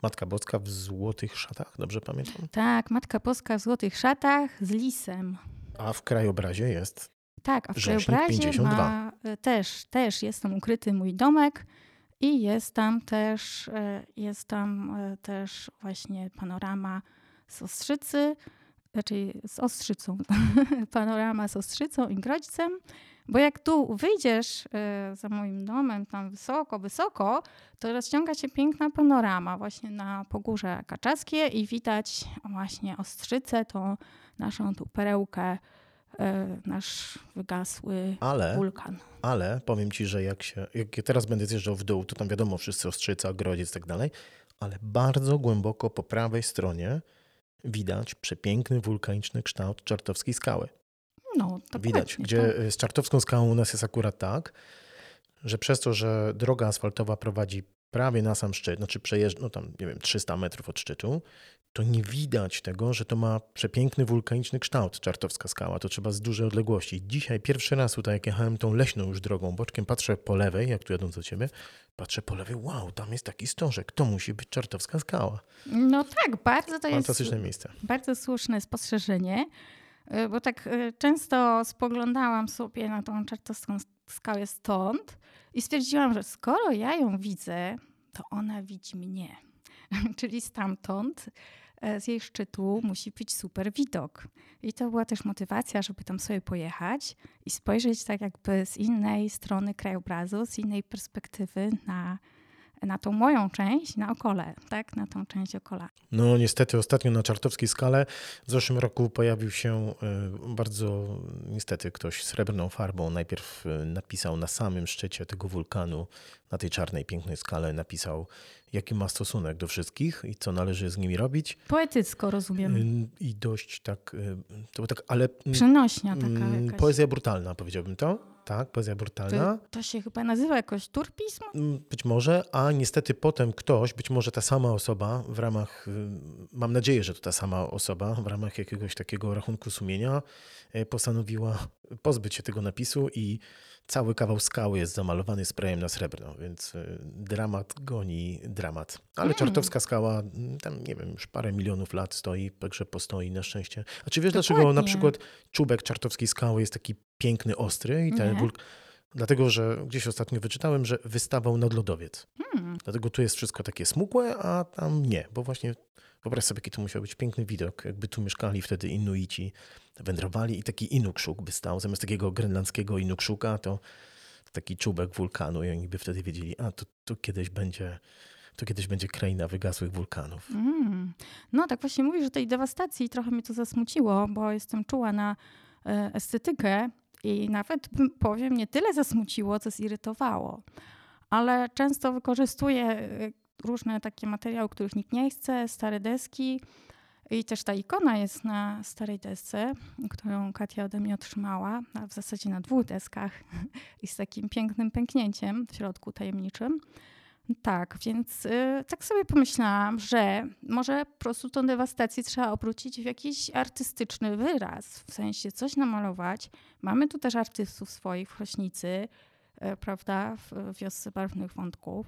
Matka Boska w złotych szatach, dobrze pamiętam? Tak, Matka Boska w złotych szatach z lisem. A w krajobrazie jest Tak, a w krajobrazie 52. Ma, też, też jest tam ukryty mój domek i jest tam też, e, jest tam e, też właśnie panorama z Ostrzycy, raczej z Ostrzycą, panorama z Ostrzycą i Grodźcem, bo jak tu wyjdziesz y, za moim domem, tam wysoko, wysoko, to rozciąga się piękna panorama właśnie na Pogórze Kaczaskie i widać właśnie Ostrzycę, tą naszą tu perełkę, nasz wygasły ale, wulkan. Ale powiem ci, że jak się, jak teraz będę zjeżdżał w dół, to tam wiadomo wszyscy Ostrzyca, Grodziec i tak dalej, ale bardzo głęboko po prawej stronie widać przepiękny wulkaniczny kształt czartowskiej skały. No, widać, gdzie to... z czartowską skałą u nas jest akurat tak, że przez to, że droga asfaltowa prowadzi prawie na sam szczyt, znaczy przejeżdża, no tam, nie wiem, 300 metrów od szczytu, to nie widać tego, że to ma przepiękny wulkaniczny kształt czartowska skała. To trzeba z dużej odległości. Dzisiaj pierwszy raz tutaj, jak jechałem tą leśną już drogą, boczkiem patrzę po lewej, jak tu jadą do ciebie, patrzę po lewej, wow, tam jest taki stążek, to musi być czartowska skała. No tak, bardzo to jest... Fantastyczne miejsce. Bardzo słuszne spostrzeżenie, y, bo tak y, często spoglądałam sobie na tą czartowską skałę stąd i stwierdziłam, że skoro ja ją widzę, to ona widzi mnie. Czyli stamtąd E, z jej szczytu musi być super widok. I to była też motywacja, żeby tam sobie pojechać i spojrzeć tak jakby z innej strony krajobrazu, z innej perspektywy na, na tą moją część, na okole, tak? Na tą część okola. No niestety ostatnio na czartowskiej skale w zeszłym roku pojawił się e, bardzo, niestety ktoś srebrną farbą najpierw e, napisał na samym szczycie tego wulkanu, na tej czarnej, pięknej skale napisał jaki ma stosunek do wszystkich i co należy z nimi robić. Poetycko rozumiem. I dość tak, to tak, ale... Przenośnia taka jakaś. Poezja brutalna, powiedziałbym to. Tak, poezja brutalna. To, to, się chyba nazywa jakoś turpizm? Być może, a niestety potem ktoś, być może ta sama osoba w ramach, mam nadzieję, że to ta sama osoba w ramach jakiegoś takiego rachunku sumienia e, postanowiła pozbyć się tego napisu i cały kawał skały jest zamalowany sprayem na srebrno, więc y, dramat goni dramat. Ale mm. Czartowska skała, mm, tam nie wiem, już parę milionów lat stoi, także postoi na szczęście. A czy wiesz, Dokładnie. dlaczego na przykład czubek czartowskiej skały jest taki piękny, ostry i ten wulk... Dlatego, że gdzieś ostatnio wyczytałem, że wystawał nad lodowiec. Hmm. Dlatego tu jest wszystko takie smukłe, a tam nie, bo właśnie wyobraź sobie, jaki to musiał być piękny widok, jakby tu mieszkali wtedy Inuici, wędrowali i taki Inukszuk by stał. Zamiast takiego grenlandzkiego Inukszuka, to taki czubek wulkanu i oni by wtedy wiedzieli, a to, to kiedyś będzie to kiedyś będzie kraina wygasłych wulkanów. Mm. No tak właśnie mówisz o tej dewastacji trochę mnie to zasmuciło, bo jestem czuła na e, estetykę i nawet powiem, nie tyle zasmuciło, co zirytowało. Ale często wykorzystuję e, różne takie materiały, których nikt nie chce, stare deski. I też ta ikona jest na starej desce, którą Katia ode mnie otrzymała, w zasadzie na dwóch deskach i z takim pięknym pęknięciem w środku tajemniczym. Tak, więc y, tak sobie pomyślałam, że może po prostu tą dewastację trzeba obrócić w jakiś artystyczny wyraz, w sensie coś namalować. Mamy tu też artystów swoich w Chrośnicy, y, prawda, w wiosce barwnych wątków.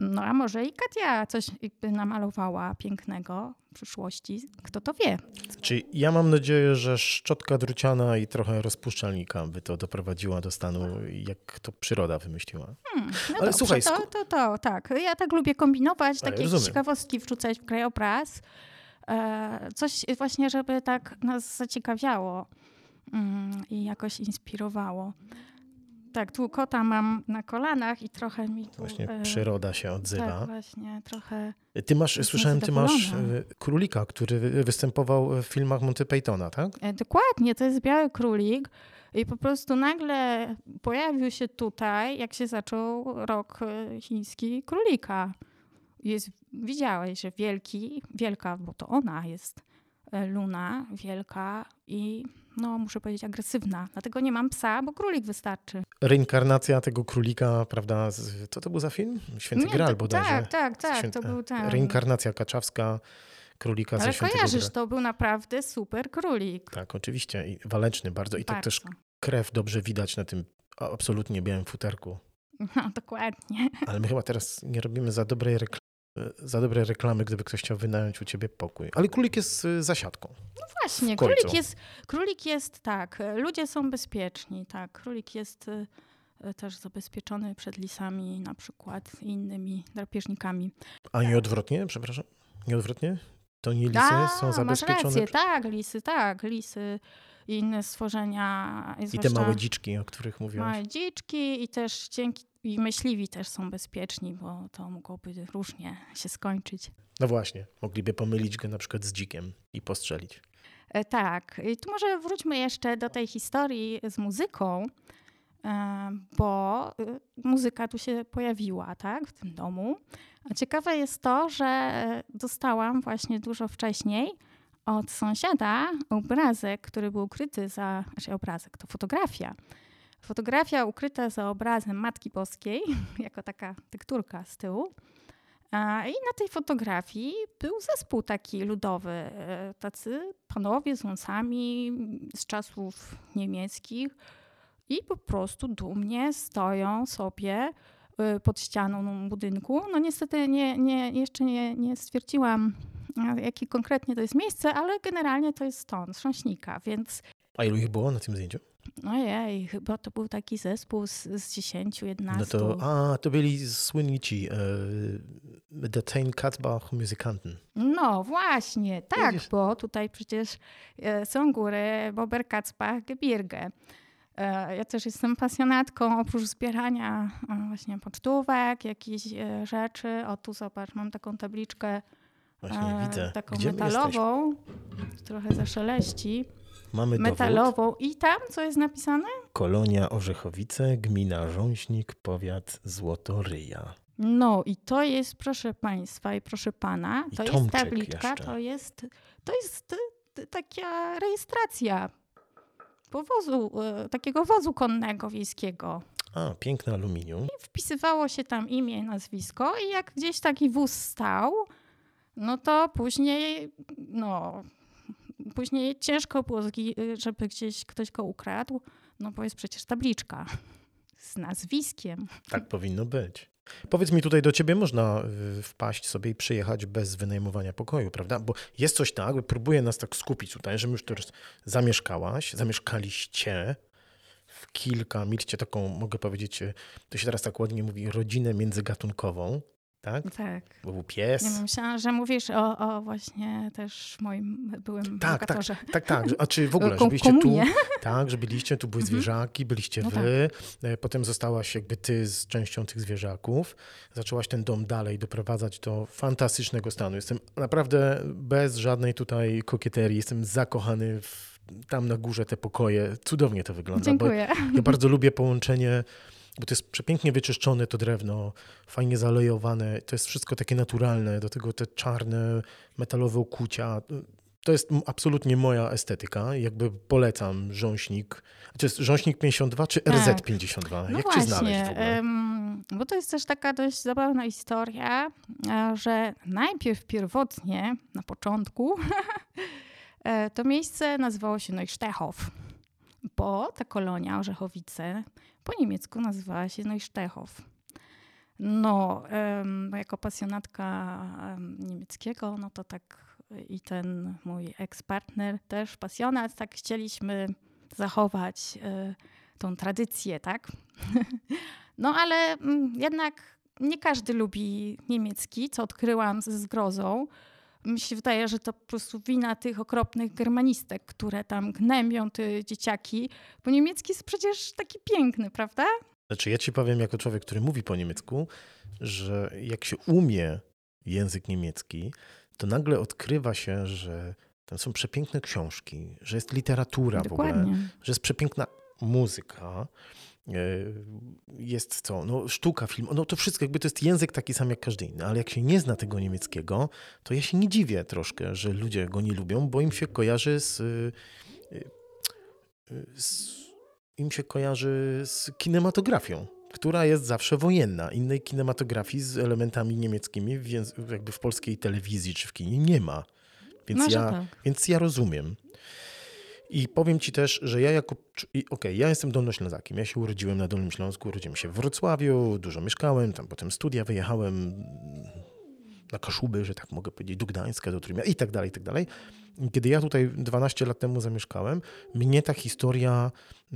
No a może i Katia coś namalowała pięknego w przyszłości, kto to wie. Czy ja mam nadzieję, że szczotka druciana i trochę rozpuszczalnika by to doprowadziła do stanu, jak to przyroda wymyśliła. Hmm, no Ale dobrze, słuchaj, to, to, to, tak. Ja tak lubię kombinować, takie ciekawostki wrzucać w krajobraz. E, coś właśnie, żeby tak nas zaciekawiało mm, i jakoś inspirowało. Tak, kota mam na kolanach i trochę mi tu... Właśnie e, przyroda się Tak, odzywa. właśnie, trochę... Ty masz, słyszałem, ty masz e, królika, który wy- występował w filmach Monty Pythona, tak? E, Dokładnie, to jest biały królik. I po prostu nagle pojawił się tutaj, jak się zaczął rok chiński królika. Jest, widziałeś, że wielki, wielka, bo to ona jest Luna, wielka i no muszę powiedzieć agresywna. Dlatego nie mam psa, bo królik wystarczy. Reinkarnacja tego królika, prawda? Co to był za film? Święty Nie, Graal to- bodajże. Tak, tak, tak, Święty- to był ten. Reinkarnacja kaczawska królika Ale ze Świętego kojarzysz, Graal. to był naprawdę super królik. Tak, oczywiście. I waleczny bardzo. I tak Bardzo. też krew dobrze widać na tym absolutnie białym futerku. No, dokładnie. Ale my chyba teraz nie robimy za dobrej reklamy. Za dobre reklamy, gdyby ktoś chciał wynająć u ciebie pokój. Ale królik jest y, zasiadką. Właśnie, W końcu. królik jest, królik jest tak, e, ludzie są bezpieczni, tak, królik jest e, e, też zabezpieczony przed lisami na przykład i innymi drapieżnikami. A nie odwrotnie, przepraszam? Nie odwrotnie? To nie lisy A, są masz zabezpieczone. rację, tak, lisy, tak, lisy i inne stworzenia. I te zwłaszcza małe dziczki, o których mówiłaś. Małe dziczki i też dzięki, i myśliwi też są bezpieczni, bo to mogłoby różnie się skończyć. No właśnie, mogliby pomylić go na przykład z dzikiem i postrzelić. E, Tak, i tu może wróćmy jeszcze do tej historii z muzyką, e, bo y, muzyka tu się pojawiła, tak, w tym domu. A ciekawe jest to, że e, dostałam właśnie dużo wcześniej od sąsiada obrazek, który był ukryty za, znaczy obrazek, to fotografia. Fotografia ukryta za obrazem Matki Boskiej, jako taka tekturka z tyłu. I na tej fotografii był zespół taki ludowy, e, tacy panowie z wąsami z czasów niemieckich i po prostu dumnie stoją sobie e, pod ścianą budynku. No niestety nie, nie, jeszcze nie, nie stwierdziłam, e, jakie konkretnie to jest miejsce, ale generalnie to jest stąd, z Śrząśnika, więc A ilu ich było na tym zdjęciu? Ojej, chyba to był taki zespół z, z 10, 11. No to, a, to byli słynni ci, e, Ten Katbach muzykanten. No właśnie, tak, Widzisz? bo tutaj przecież e, są góry Bober Kacpach, Gebirge. E, Ja też jestem pasjonatką oprócz zbierania e, właśnie pocztówek, jakichś rzeczy. O tu zobacz, mam taką tabliczkę Właśnie widzę. taką Gdzie metalową, trochę zaszeleści, Mamy dowód. metalową. I tam co jest napisane? Kolonia Orzechowice, gmina Rząśnik, powiat Złotoryja. No i to jest, proszę Państwa i proszę Pana, to jest tabliczka, jeszcze. to jest, to jest y, taka rejestracja powozu, y, takiego wozu konnego wiejskiego. A, piękne aluminium. I wpisywało się tam imię, nazwisko i jak gdzieś taki wóz stał, no to później, no, później ciężko było, zgi- żeby gdzieś ktoś go ukradł, no bo jest przecież tabliczka z nazwiskiem. Tak powinno być. Powiedz mi, tutaj do ciebie można y, wpaść sobie i przyjechać bez wynajmowania pokoju, prawda? Bo jest coś tak, próbuję nas tak skupić tutaj, że my już teraz zamieszkałaś, zamieszkaliście w kilka, mieliście taką, mogę powiedzieć, y, to się teraz tak ładnie mówi, rodzinę międzygatunkową, tak? Tak. Był pies. Nie myślałam, że mówisz o, o właśnie też moim byłym Tak, tak, lokatorze. tak, tak. A czy w ogóle, że byliście tu, tak, że byliście, tu były Mhm. zwierzaki, byliście No wy, e, potem zostałaś jakby ty z częścią tych zwierzaków, zaczęłaś ten dom dalej doprowadzać do fantastycznego stanu. Jestem naprawdę bez żadnej tutaj kokieterii, jestem zakochany w, tam na górze te pokoje. Cudownie to wygląda, Dziękuję. ja bardzo lubię połączenie bo to jest przepięknie wyczyszczone to drewno, fajnie zalejowane, to jest wszystko takie naturalne, do tego te czarne, metalowe okucia. To jest absolutnie moja estetyka. Jakby polecam rząśnik. To jest rząśnik 52 czy Tak. RZ52? No Jak właśnie, cię znaleźć w ogóle? em, bo to jest też taka dość zabawna historia, e, że najpierw pierwotnie, na początku, e, to miejsce nazywało się Neustechow, bo ta kolonia Orzechowice po niemiecku nazywała się Neustechow. No, em, jako pasjonatka em, niemieckiego, no to tak i ten mój eks-partner też pasjonat, tak chcieliśmy zachować y, tą tradycję, tak? no ale mm, jednak nie każdy lubi niemiecki, co odkryłam ze zgrozą. Mi się wydaje, że to po prostu wina tych okropnych germanistek, które tam gnębią te dzieciaki, bo niemiecki jest przecież taki piękny, prawda? Znaczy, ja ci powiem, jako człowiek, który mówi po niemiecku, że jak się umie język niemiecki, to nagle odkrywa się, że tam są przepiękne książki, że jest literatura Dokładnie. w ogóle, że jest przepiękna muzyka, jest co, no sztuka, film, no to wszystko, jakby to jest język taki sam jak każdy inny, ale jak się nie zna tego niemieckiego, to ja się nie dziwię troszkę, że ludzie go nie lubią, bo im się kojarzy z, e, z im się kojarzy z kinematografią, która jest zawsze wojenna. Innej kinematografii z elementami niemieckimi w, jakby w polskiej telewizji czy w kinie nie ma. Więc, Może ja, tak. więc ja rozumiem. I powiem ci też, że ja jako. Okej, ja jestem Dolnoślązakiem. Ja się urodziłem na Dolnym Śląsku, urodziłem się w Wrocławiu, dużo mieszkałem, tam potem studia, wyjechałem na Kaszuby, że tak mogę powiedzieć, do Gdańska, do Trójmiasta i tak dalej, i tak dalej. Kiedy ja tutaj 12 lat temu zamieszkałem, mnie ta historia,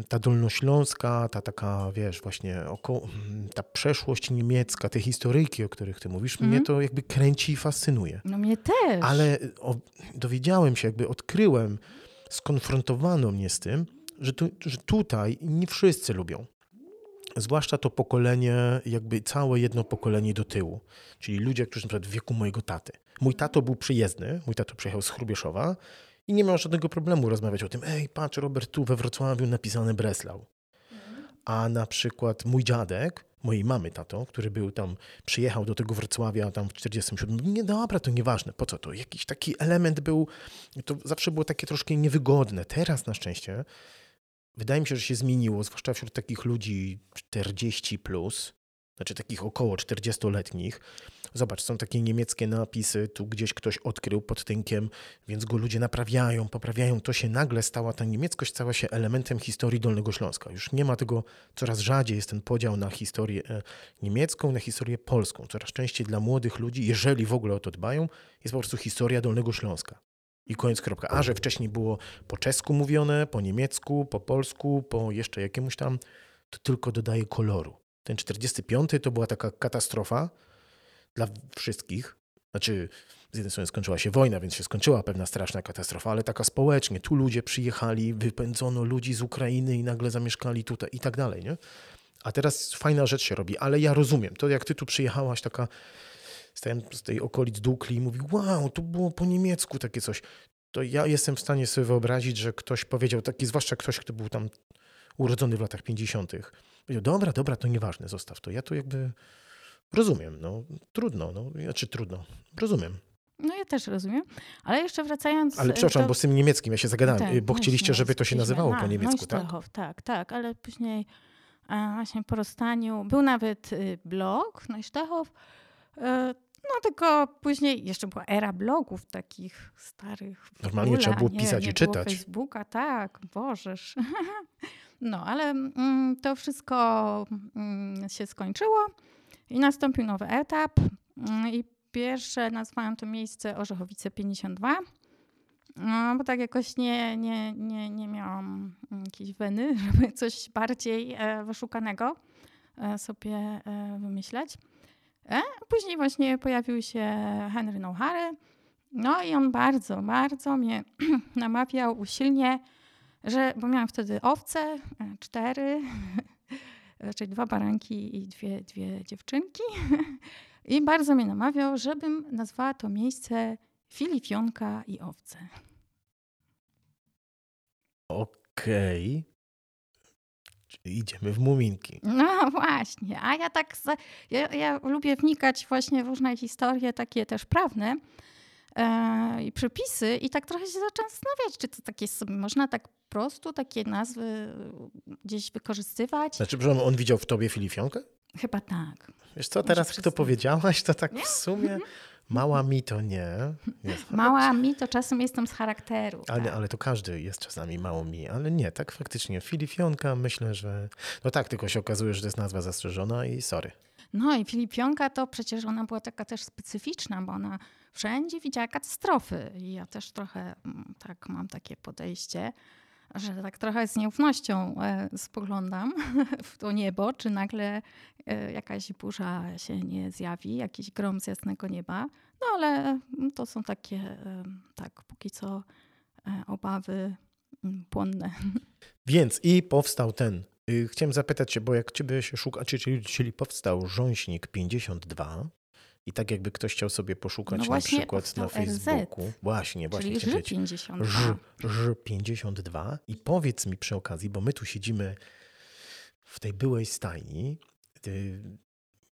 ta dolnośląska, ta taka, wiesz, właśnie około, ta przeszłość niemiecka, te historyjki, o których ty mówisz, mnie Mhm. to jakby kręci i fascynuje. No mnie też. Ale o, dowiedziałem się, jakby odkryłem, skonfrontowano mnie z tym, że, tu, że tutaj nie wszyscy lubią. Zwłaszcza to pokolenie, jakby całe jedno pokolenie do tyłu. Czyli ludzie, którzy na przykład w wieku mojego taty. Mój tato był przyjezdny, mój tato przyjechał z Chrubieszowa i nie miał żadnego problemu rozmawiać o tym, ej, patrz Robert, tu we Wrocławiu napisane Breslau. A na przykład mój dziadek, mojej mamy tato, który był tam, przyjechał do tego Wrocławia tam w 47, mówi, nie dobra, to nieważne, po co to? Jakiś taki element był, to zawsze było takie troszkę niewygodne. Teraz na szczęście wydaje mi się, że się zmieniło, zwłaszcza wśród takich ludzi 40 plus, znaczy takich około 40-letnich. Zobacz, są takie niemieckie napisy, tu gdzieś ktoś odkrył pod tynkiem, więc go ludzie naprawiają, poprawiają. To się nagle stała, ta niemieckość stała się elementem historii Dolnego Śląska. Już nie ma tego, coraz rzadziej jest ten podział na historię e, niemiecką, na historię polską. Coraz częściej dla młodych ludzi, jeżeli w ogóle o to dbają, jest po prostu historia Dolnego Śląska. I koniec, kropka. A że wcześniej było po czesku mówione, po niemiecku, po polsku, po jeszcze jakiemuś tam, to tylko dodaje koloru. Ten 45 to była taka katastrofa dla wszystkich. Znaczy, z jednej strony skończyła się wojna, więc się skończyła pewna straszna katastrofa, ale taka społecznie. Tu ludzie przyjechali, wypędzono ludzi z Ukrainy i nagle zamieszkali tutaj i tak dalej, nie? A teraz fajna rzecz się robi, ale ja rozumiem. To jak ty tu przyjechałaś, taka stałem z tej okolic Dukli i mówił, wow, to było po niemiecku takie coś. To ja jestem w stanie sobie wyobrazić, że ktoś powiedział, taki zwłaszcza ktoś, kto był tam urodzony w latach 50. Powiedział, dobra, dobra, to nieważne, zostaw to. Ja to jakby rozumiem, no trudno, no, znaczy trudno, rozumiem. No ja też rozumiem. Ale jeszcze wracając... Ale e, przepraszam, do- bo z tym niemieckim ja się zagadałem, Tak, bo chcieliście, właśnie, żeby to się nazywało na po niemiecku, tak? Tak, tak, ale później e, właśnie po rozstaniu był nawet y, blog Neustachow, e, no tylko później jeszcze była era blogów takich starych. Normalnie ogóle, trzeba było a nie, pisać i nie czytać. Facebooka, tak, bożeż. No, ale mm, to wszystko mm, się skończyło i nastąpił nowy etap. Mm, I pierwsze nazwałam to miejsce Orzechowice 52. No, bo tak jakoś nie, nie, nie, nie miałam mm, jakiejś weny, żeby coś bardziej e, wyszukanego e, sobie e, wymyśleć. E, później właśnie pojawił się Henry Nouhary. No i on bardzo, bardzo mnie namawiał usilnie, że, bo miałam wtedy owce, e, cztery, raczej dwa baranki i dwie, dwie dziewczynki. I bardzo mnie namawiał, żebym nazwała to miejsce Filifionka i owce. Okej. Czyli Idziemy w muminki. No właśnie, a ja tak, ja, ja lubię wnikać właśnie w różne historie, takie też prawne i przepisy i tak trochę się zaczęłam zastanawiać, czy to takie sobie można tak po prostu takie nazwy gdzieś wykorzystywać. Znaczy, przepraszam, on widział w tobie Filifionkę? Chyba tak. Wiesz co, teraz jak to przyznać. powiedziałaś, to tak w sumie mała mi to nie. Jest. Mała mi to czasem jestem z charakteru. Ale, tak. ale to każdy jest czasami mało mi, ale nie, tak faktycznie. Filifionka myślę, że. No tak, tylko się okazuje, że to jest nazwa zastrzeżona i sorry. No i Filipionka to przecież ona była taka też specyficzna, bo ona wszędzie widziała katastrofy. I ja też trochę mm, tak mam takie podejście, że tak trochę z nieufnością e, spoglądam w to niebo, czy nagle e, jakaś burza się nie zjawi, jakiś grom z jasnego nieba. No ale mm, to są takie, e, tak, póki co obawy mm, płonne. Więc i powstał ten. Y, chciałem zapytać się, bo jak ciebie się szuka, czyli, czyli powstał Rząśnik 52, i tak jakby ktoś chciał sobie poszukać no na przykład na Facebooku. RZ, właśnie, właśnie. Czyli Ż52. Ż, Ż52. I powiedz mi przy okazji, bo my tu siedzimy w tej byłej stajni,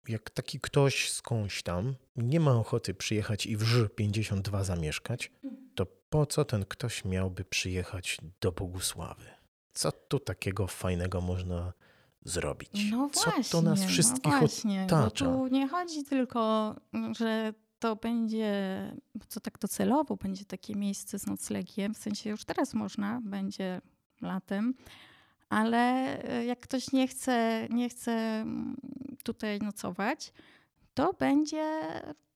jak taki ktoś skądś tam nie ma ochoty przyjechać i w Ż52 zamieszkać, to po co ten ktoś miałby przyjechać do Bogusławy? Co tu takiego fajnego można zrobić. No właśnie, Co to nas wszystkich no właśnie, otacza? tu nie chodzi tylko, że to będzie, co tak docelowo będzie takie miejsce z noclegiem, w sensie już teraz można, będzie latem, ale e, jak ktoś nie chce, nie chce mm, tutaj nocować, to będzie,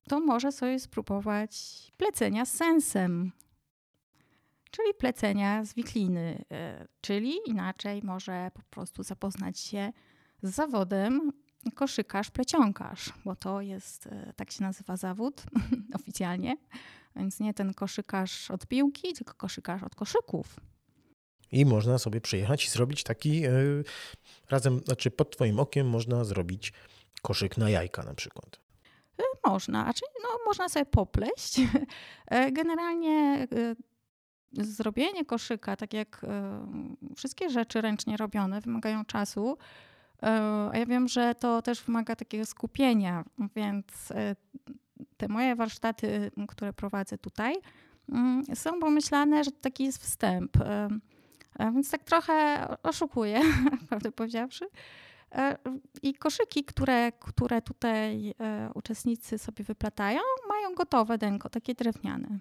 to może sobie spróbować plecenia z sensem czyli plecenia z wikliny, e, czyli inaczej może po prostu zapoznać się z zawodem koszykarz, plecionkarz, bo to jest, e, tak się nazywa zawód oficjalnie, więc nie ten koszykarz od piłki, tylko koszykarz od koszyków. I można sobie przyjechać i zrobić taki yy, razem, znaczy pod Twoim okiem można zrobić koszyk na jajka na przykład. Można, znaczy no, można sobie popleść. Generalnie zrobienie koszyka, tak jak e, wszystkie rzeczy ręcznie robione, wymagają czasu. E, a ja wiem, że to też wymaga takiego skupienia, więc e, te moje warsztaty, które prowadzę tutaj, są pomyślane, że taki jest wstęp. Więc tak trochę oszukuję, prawdę powiedziawszy. I koszyki, które, które tutaj uczestnicy sobie wyplatają, mają gotowe denko, takie drewniane.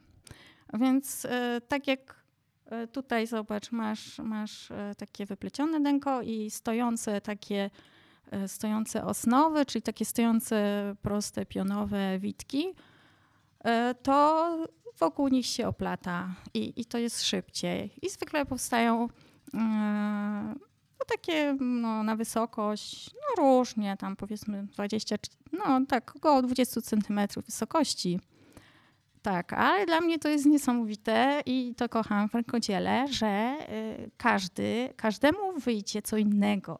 Więc e, tak jak e, tutaj zobacz, masz, masz e, takie wyplecione denko i stojące takie stojące osnowy, czyli takie stojące proste pionowe witki, to wokół nich się oplata i, i to jest szybciej. I zwykle powstają no, takie no, na wysokość, no różnie, tam powiedzmy 20, no tak, około 20 centymetrów wysokości. Tak, ale dla mnie to jest niesamowite i to kocham w rękodziele, że y, każdy, każdemu wyjdzie co innego.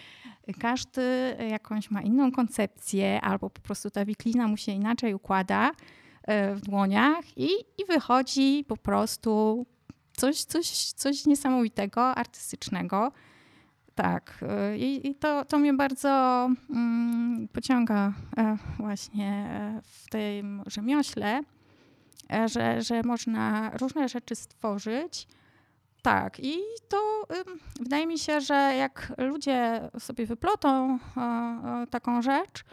Każdy jakąś ma inną koncepcję, albo po prostu ta wiklina mu się inaczej układa y, w dłoniach i, i wychodzi po prostu coś, coś, coś niesamowitego, artystycznego. Tak, y, i, i to, to mnie bardzo mm, pociąga e, właśnie e, w tym rzemiośle że, że można różne rzeczy stworzyć. Tak, i to wydaje mi się, że jak ludzie sobie wyplotą e, e, taką rzecz,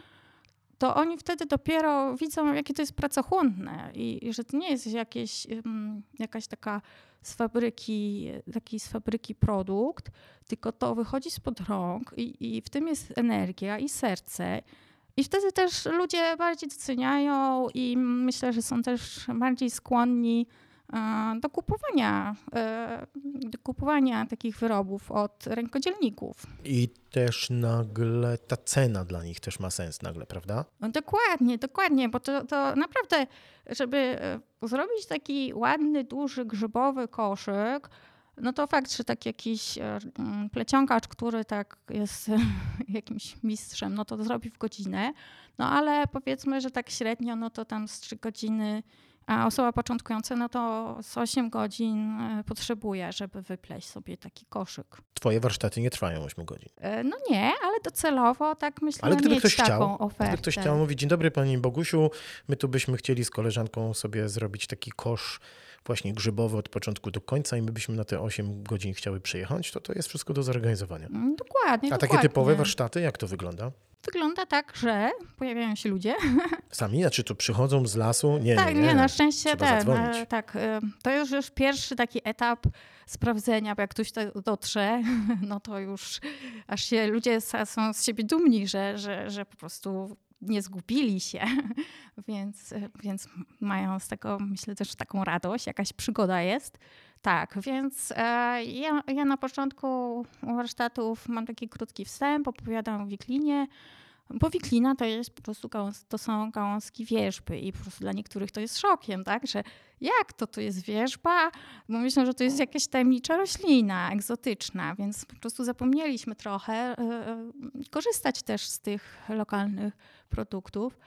to oni wtedy dopiero widzą, jakie to jest pracochłonne i, i że to nie jest jakieś, jakaś taka z fabryki, taki z fabryki produkt, tylko to wychodzi spod rąk i, i w tym jest energia i serce i wtedy też ludzie bardziej doceniają i myślę, że są też bardziej skłonni e, do kupowania, e, do kupowania takich wyrobów od rękodzielników. I też nagle ta cena dla nich też ma sens nagle, prawda? No dokładnie, dokładnie, bo to, to naprawdę, żeby e, zrobić taki ładny, duży, grzybowy koszyk, no to fakt, że tak jakiś e, mm, plecionkarz, który tak jest jakimś mistrzem, no to zrobi w godzinę. No ale powiedzmy, że tak średnio, no to tam z 3 godziny, a osoba początkująca, no to z 8 godzin e, potrzebuje, żeby wypleść sobie taki koszyk. Twoje warsztaty nie trwają 8 godzin. E, no nie, ale docelowo tak myślę, ale gdyby ktoś taką chciał, ofertę. Gdyby ktoś chciał mówić, dzień dobry Pani Bogusiu, my tu byśmy chcieli z koleżanką sobie zrobić taki kosz właśnie grzybowy od początku do końca i my byśmy na te 8 godzin chciały przyjechać, to to jest wszystko do zorganizowania. Mm, dokładnie. A dokładnie. takie typowe warsztaty, jak to wygląda? Wygląda tak, że pojawiają się ludzie. Sami? Znaczy to przychodzą z lasu? Nie, tak, nie, nie. na szczęście ten, e, tak. e, To już już pierwszy taki etap sprawdzenia, bo jak ktoś to dotrze, no to już aż się ludzie są z siebie dumni, że, że, że po prostu nie zgubili się, więc, więc mają z tego, myślę, też taką radość, jakaś przygoda jest. Tak, więc e, ja, ja na początku warsztatów mam taki krótki wstęp, opowiadam o wiklinie, bo wiklina to jest po prostu gałąz, to są gałązki wierzby i po prostu dla niektórych to jest szokiem, tak, że jak to, to jest wierzba? Bo myślę, że to jest jakaś tajemnicza roślina, egzotyczna, więc po prostu zapomnieliśmy trochę e, e, korzystać też z tych lokalnych produktów.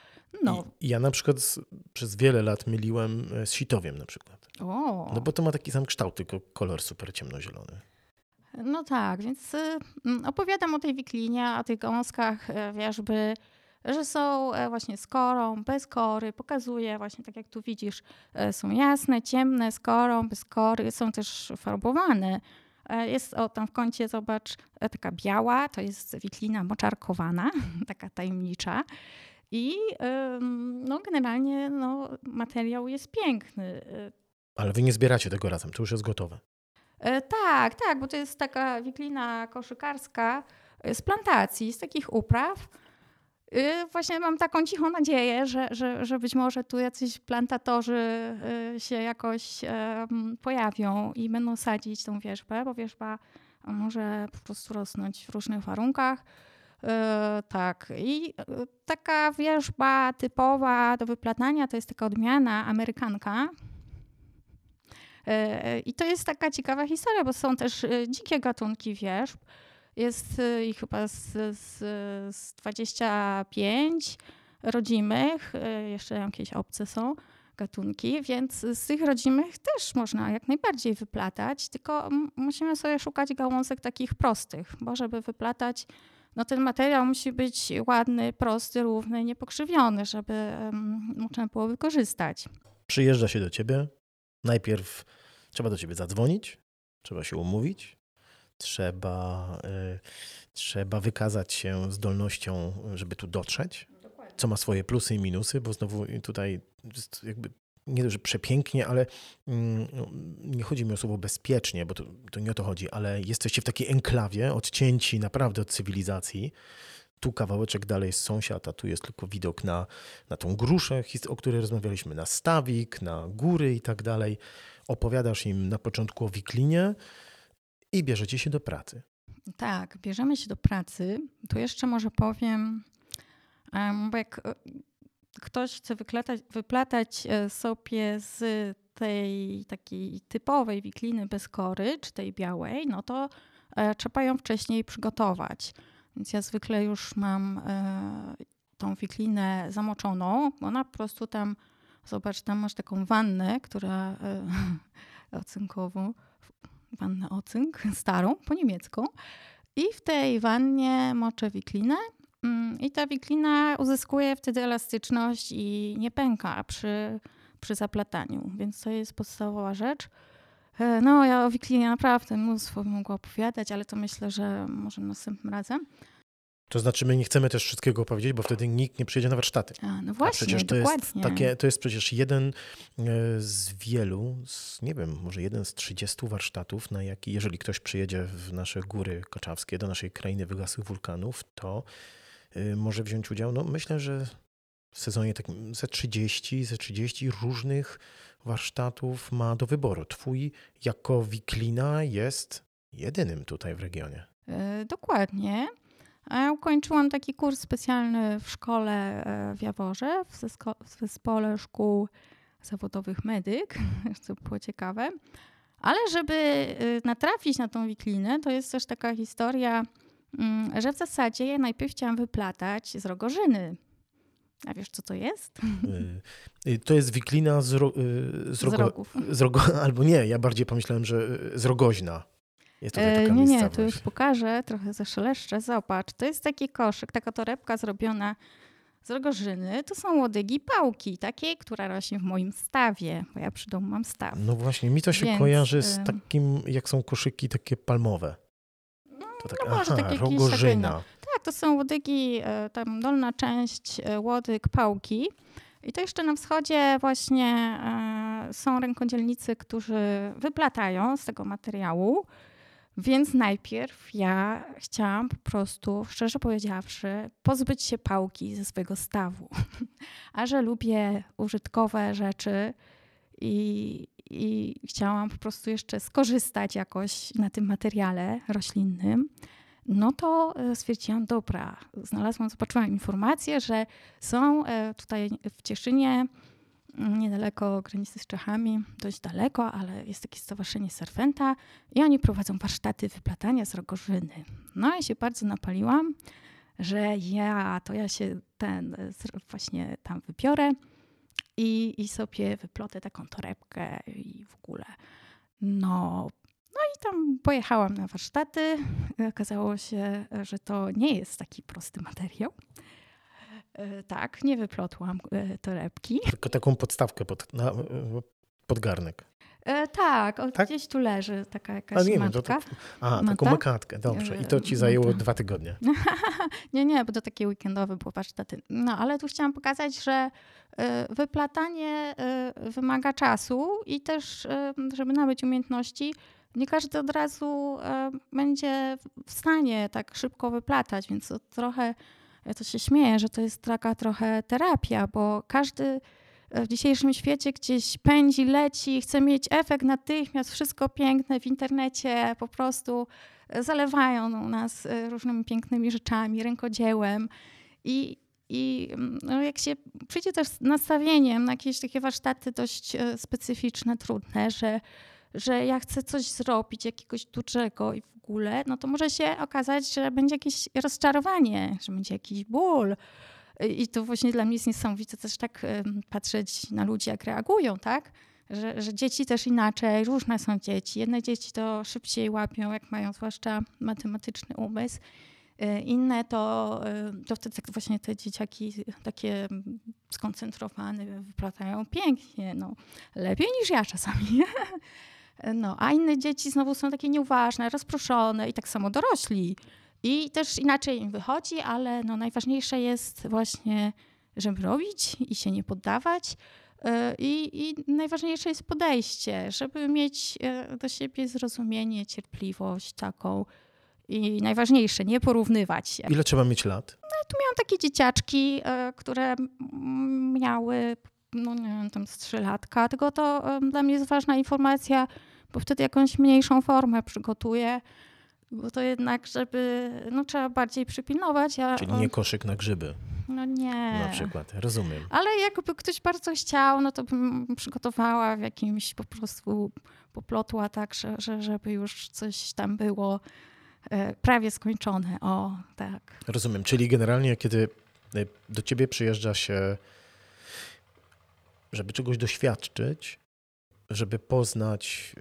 No, I ja na przykład z, przez wiele lat myliłem e, z sitowiem na przykład. o. No bo to ma taki sam kształt, tylko kolor super ciemnozielony. No tak, więc mm, opowiadam o tej wiklinie, o tych gałązkach e, wierzby, że są e, właśnie z korą, bez kory. Pokazuję właśnie, tak jak tu widzisz, e, są jasne, ciemne, z korą, bez kory, są też farbowane. Jest, o tam w kącie, zobacz, taka biała, to jest wiklina moczarkowana, taka tajemnicza. I no, generalnie no, materiał jest piękny. Ale wy nie zbieracie tego razem, to już jest gotowe. E, Tak, tak, bo to jest taka wiklina koszykarska e, z plantacji, z takich upraw. E, Właśnie mam taką cichą nadzieję, że, że, że być może tu jacyś plantatorzy się jakoś pojawią i będą sadzić tą wierzbę, bo wierzba może po prostu rosnąć w różnych warunkach. Tak, i taka wierzba typowa do wyplatania to jest taka odmiana amerykanka. E, I to jest taka ciekawa historia, bo są też e, dzikie gatunki wierzb. Jest e, ich chyba z, z, z 25 rodzimych, e, jeszcze jakieś obce są gatunki, więc z tych rodzimych też można jak najbardziej wyplatać, tylko musimy sobie szukać gałązek takich prostych, bo żeby wyplatać, no ten materiał musi być ładny, prosty, równy, niepokrzywiony, żeby em, można było wykorzystać. Przyjeżdża się do ciebie, najpierw trzeba do ciebie zadzwonić, trzeba się umówić, trzeba, y, trzeba wykazać się zdolnością, żeby tu dotrzeć, co ma swoje plusy i minusy, bo znowu tutaj jest jakby nie to, że przepięknie, ale mm, no, nie chodzi mi o słowo bezpiecznie, bo to, to nie o to chodzi, ale jesteście w takiej enklawie, odcięci naprawdę od cywilizacji. Tu kawałeczek dalej jest sąsiad, a tu jest tylko widok na, na tą gruszę, o której rozmawialiśmy, na stawik, na góry i tak dalej. Opowiadasz im na początku o wiklinie i bierzecie się do pracy. Tak, bierzemy się do pracy. Tu jeszcze może powiem, em, bo jak e, ktoś chce wyklatać, wyplatać e, sobie z tej takiej typowej wikliny bez kory, czy tej białej, no to e, trzeba ją wcześniej przygotować. Więc ja zwykle już mam e, tą wiklinę zamoczoną. Ona po prostu tam, zobacz, tam masz taką wannę, która e, ocynkową, wannę ocynk, starą, po niemiecku. I w tej wannie moczę wiklinę mm, i ta wiklina uzyskuje wtedy elastyczność i nie pęka przy, przy zaplataniu, więc to jest podstawowa rzecz. E, No, ja o wiklinie naprawdę mnóstwo bym mogła opowiadać, ale to myślę, że może następnym razem. To znaczy, my nie chcemy też wszystkiego opowiedzieć, bo wtedy nikt nie przyjedzie na warsztaty. A, no A właśnie, przecież to dokładnie. jest, takie, to jest przecież jeden e, z wielu, z, nie wiem, może jeden z 30 warsztatów, na jaki, jeżeli ktoś przyjedzie w nasze góry koczawskie, do naszej krainy wygasłych wulkanów, to y, może wziąć udział, no myślę, że w sezonie takim ze 30, ze 30 różnych warsztatów ma do wyboru. Twój jako wiklina jest jedynym tutaj w regionie. E, Dokładnie. Ja ukończyłam taki kurs specjalny w szkole e, w Jaworze, w, w zespole szkół zawodowych medyk, co było ciekawe. Ale żeby y, natrafić na tą wiklinę, to jest też taka historia, mm, że w zasadzie ja najpierw chciałam wyplatać z rogorzyny. A wiesz, co to jest? Y, y, To jest wiklina z, ro, y, z, Z rogo, rogów. z rogo, albo nie, ja bardziej pomyślałem, że z Rogoźna. Jest tutaj E, taka nie, nie, miejscowość. to już pokażę, trochę zaszeleszczę. Zobacz, to jest taki koszyk, taka torebka zrobiona z rogorzyny. To są łodygi pałki, takiej, która rośnie w moim stawie, bo ja przy domu mam staw. No właśnie, mi to się Więc, kojarzy z takim, jak są koszyki takie palmowe. To tak, no może aha, takie Rogorzyna. To są łodygi, e, tam dolna część e, łodyg pałki. I to jeszcze na wschodzie właśnie e, są rękodzielnicy, którzy wyplatają z tego materiału. Więc najpierw ja chciałam po prostu, szczerze powiedziawszy, pozbyć się pałki ze swojego stawu. A że lubię użytkowe rzeczy i, i chciałam po prostu jeszcze skorzystać jakoś na tym materiale roślinnym, no to e, stwierdziłam, dobra, znalazłam, zobaczyłam informację, że są e, tutaj w Cieszynie, mm, niedaleko granicy z Czechami, dość daleko, ale jest takie stowarzyszenie Serfenta i oni prowadzą warsztaty wyplatania z rogorzyny. No i się bardzo napaliłam, że ja, to ja się ten e, właśnie tam wybiorę i, i sobie wyplotę taką torebkę i w ogóle. No, no i tam pojechałam na warsztaty. Okazało się, że to nie jest taki prosty materiał. E, tak, nie wyplotłam e, torebki. Tylko taką podstawkę pod, na, pod garnek. E, tak, o, tak, gdzieś tu leży taka jakaś A nie matka. to, aha, Mata? taką makatkę, dobrze. I to ci zajęło Mata. dwa tygodnie. nie, nie, bo to takie weekendowe było warsztaty. No, ale tu chciałam pokazać, że wyplatanie wymaga czasu i też, żeby nabyć umiejętności, nie każdy od razu e, będzie w stanie tak szybko wyplatać, więc to trochę, ja to się śmieję, że to jest taka trochę terapia, bo każdy w dzisiejszym świecie gdzieś pędzi, leci, chce mieć efekt natychmiast, wszystko piękne w internecie, po prostu zalewają nas e, różnymi pięknymi rzeczami, rękodziełem. I, i no jak się przyjdzie też z nastawieniem na jakieś takie warsztaty dość e, specyficzne, trudne, że że ja chcę coś zrobić, jakiegoś dużego i w ogóle, no to może się okazać, że będzie jakieś rozczarowanie, że będzie jakiś ból. I to właśnie dla mnie jest niesamowite też tak patrzeć na ludzi, jak reagują, tak? Że, że, dzieci też inaczej, różne są dzieci. Jedne dzieci to szybciej łapią, jak mają zwłaszcza matematyczny umysł. Y, inne to, y, to wtedy tak właśnie te dzieciaki takie skoncentrowane wyplatają pięknie, no, lepiej niż ja czasami. No, a inne dzieci znowu są takie nieuważne, rozproszone i tak samo dorośli. I też inaczej im wychodzi, ale no najważniejsze jest właśnie, żeby robić i się nie poddawać. E, I, I, najważniejsze jest podejście, żeby mieć e, do siebie zrozumienie, cierpliwość taką. I najważniejsze, nie porównywać się. Ile trzeba mieć lat? No, tu miałam takie dzieciaczki, e, które miały no nie wiem, tam z trzylatka, tylko to dla mnie jest ważna informacja, bo wtedy jakąś mniejszą formę przygotuję, bo to jednak, żeby, no trzeba bardziej przypilnować. Ja, Czyli nie koszyk na grzyby. No nie. Na przykład, rozumiem. Ale jakby ktoś bardzo chciał, no to bym przygotowała w jakimś po prostu, poplotła tak, że, że żeby już coś tam było e, prawie skończone. O, tak. Rozumiem. Czyli generalnie, kiedy e, do ciebie przyjeżdża się żeby czegoś doświadczyć, żeby poznać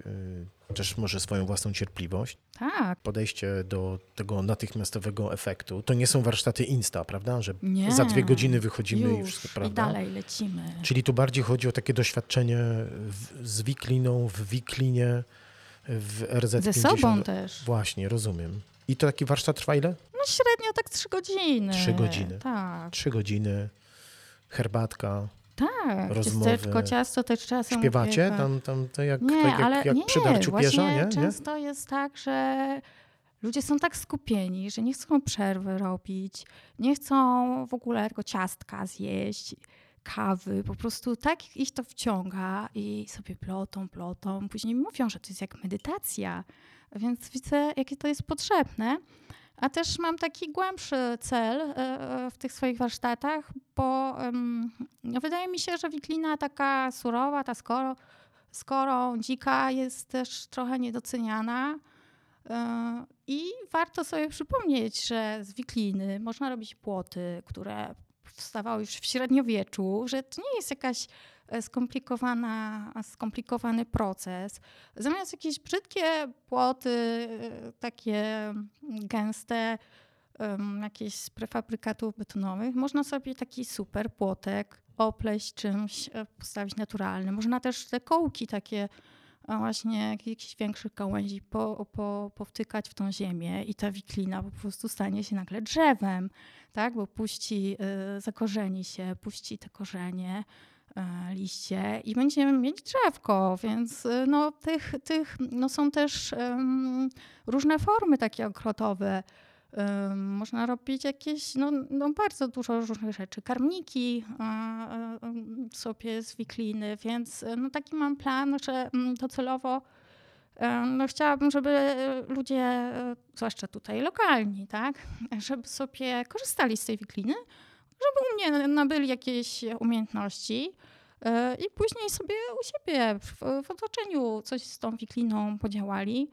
y, też może swoją własną cierpliwość. Tak. Podejście do tego natychmiastowego efektu. To nie są warsztaty Insta, prawda? Że nie, za dwie godziny wychodzimy już, i wszystko, prawda? I dalej lecimy. Czyli tu bardziej chodzi o takie doświadczenie w, z wikliną, w wiklinie, w RZ50. Ze sobą też. Właśnie, rozumiem. I to taki warsztat trwa ile? No średnio tak trzy godziny. Trzy godziny. Tak. Trzy godziny, herbatka. Tak, rozmowy. ciasteczko, ciasto też czasem Śpiewacie tam, tam to jak, nie, tak jak, ale jak nie, przy darciu pierza, nie? często jest tak, że ludzie są tak skupieni, że nie chcą przerwy robić, nie chcą w ogóle tylko ciastka zjeść, kawy, po prostu tak ich to wciąga i sobie plotą, plotą. Później mówią, że to jest jak medytacja, więc widzę, jakie to jest potrzebne. A też mam taki głębszy cel e, e, w tych swoich warsztatach, bo wydaje mi się, że wiklina taka surowa, ta skoro, skorą dzika jest też trochę niedoceniana. E, I warto sobie przypomnieć, że z wikliny można robić płoty, które powstawały już w średniowieczu, że to nie jest jakaś skomplikowana, skomplikowany proces. Zamiast jakieś brzydkie płoty, e, takie gęste, jakieś z prefabrykatów betonowych, można sobie taki super płotek opleść czymś, e, postawić naturalny. Można też te kołki takie właśnie jakichś większych gałęzi po, po, powtykać w tą ziemię i ta wiklina po prostu stanie się nagle drzewem, tak? Bo puści, zakorzeni się, puści te korzenie, liście i będziemy mieć drzewko, więc y, no, tych, tych no, są też um, różne formy takie ogrodowe. Można robić jakieś, no, no, bardzo dużo różnych rzeczy. Karmniki sobie z wikliny, więc no taki mam plan, że mm, docelowo no chciałabym, żeby ludzie, zwłaszcza tutaj lokalni, tak, żeby sobie korzystali z tej wikliny, żeby u mnie nabyli jakieś umiejętności e, i później sobie u siebie w, w otoczeniu coś z tą wikliną podziałali.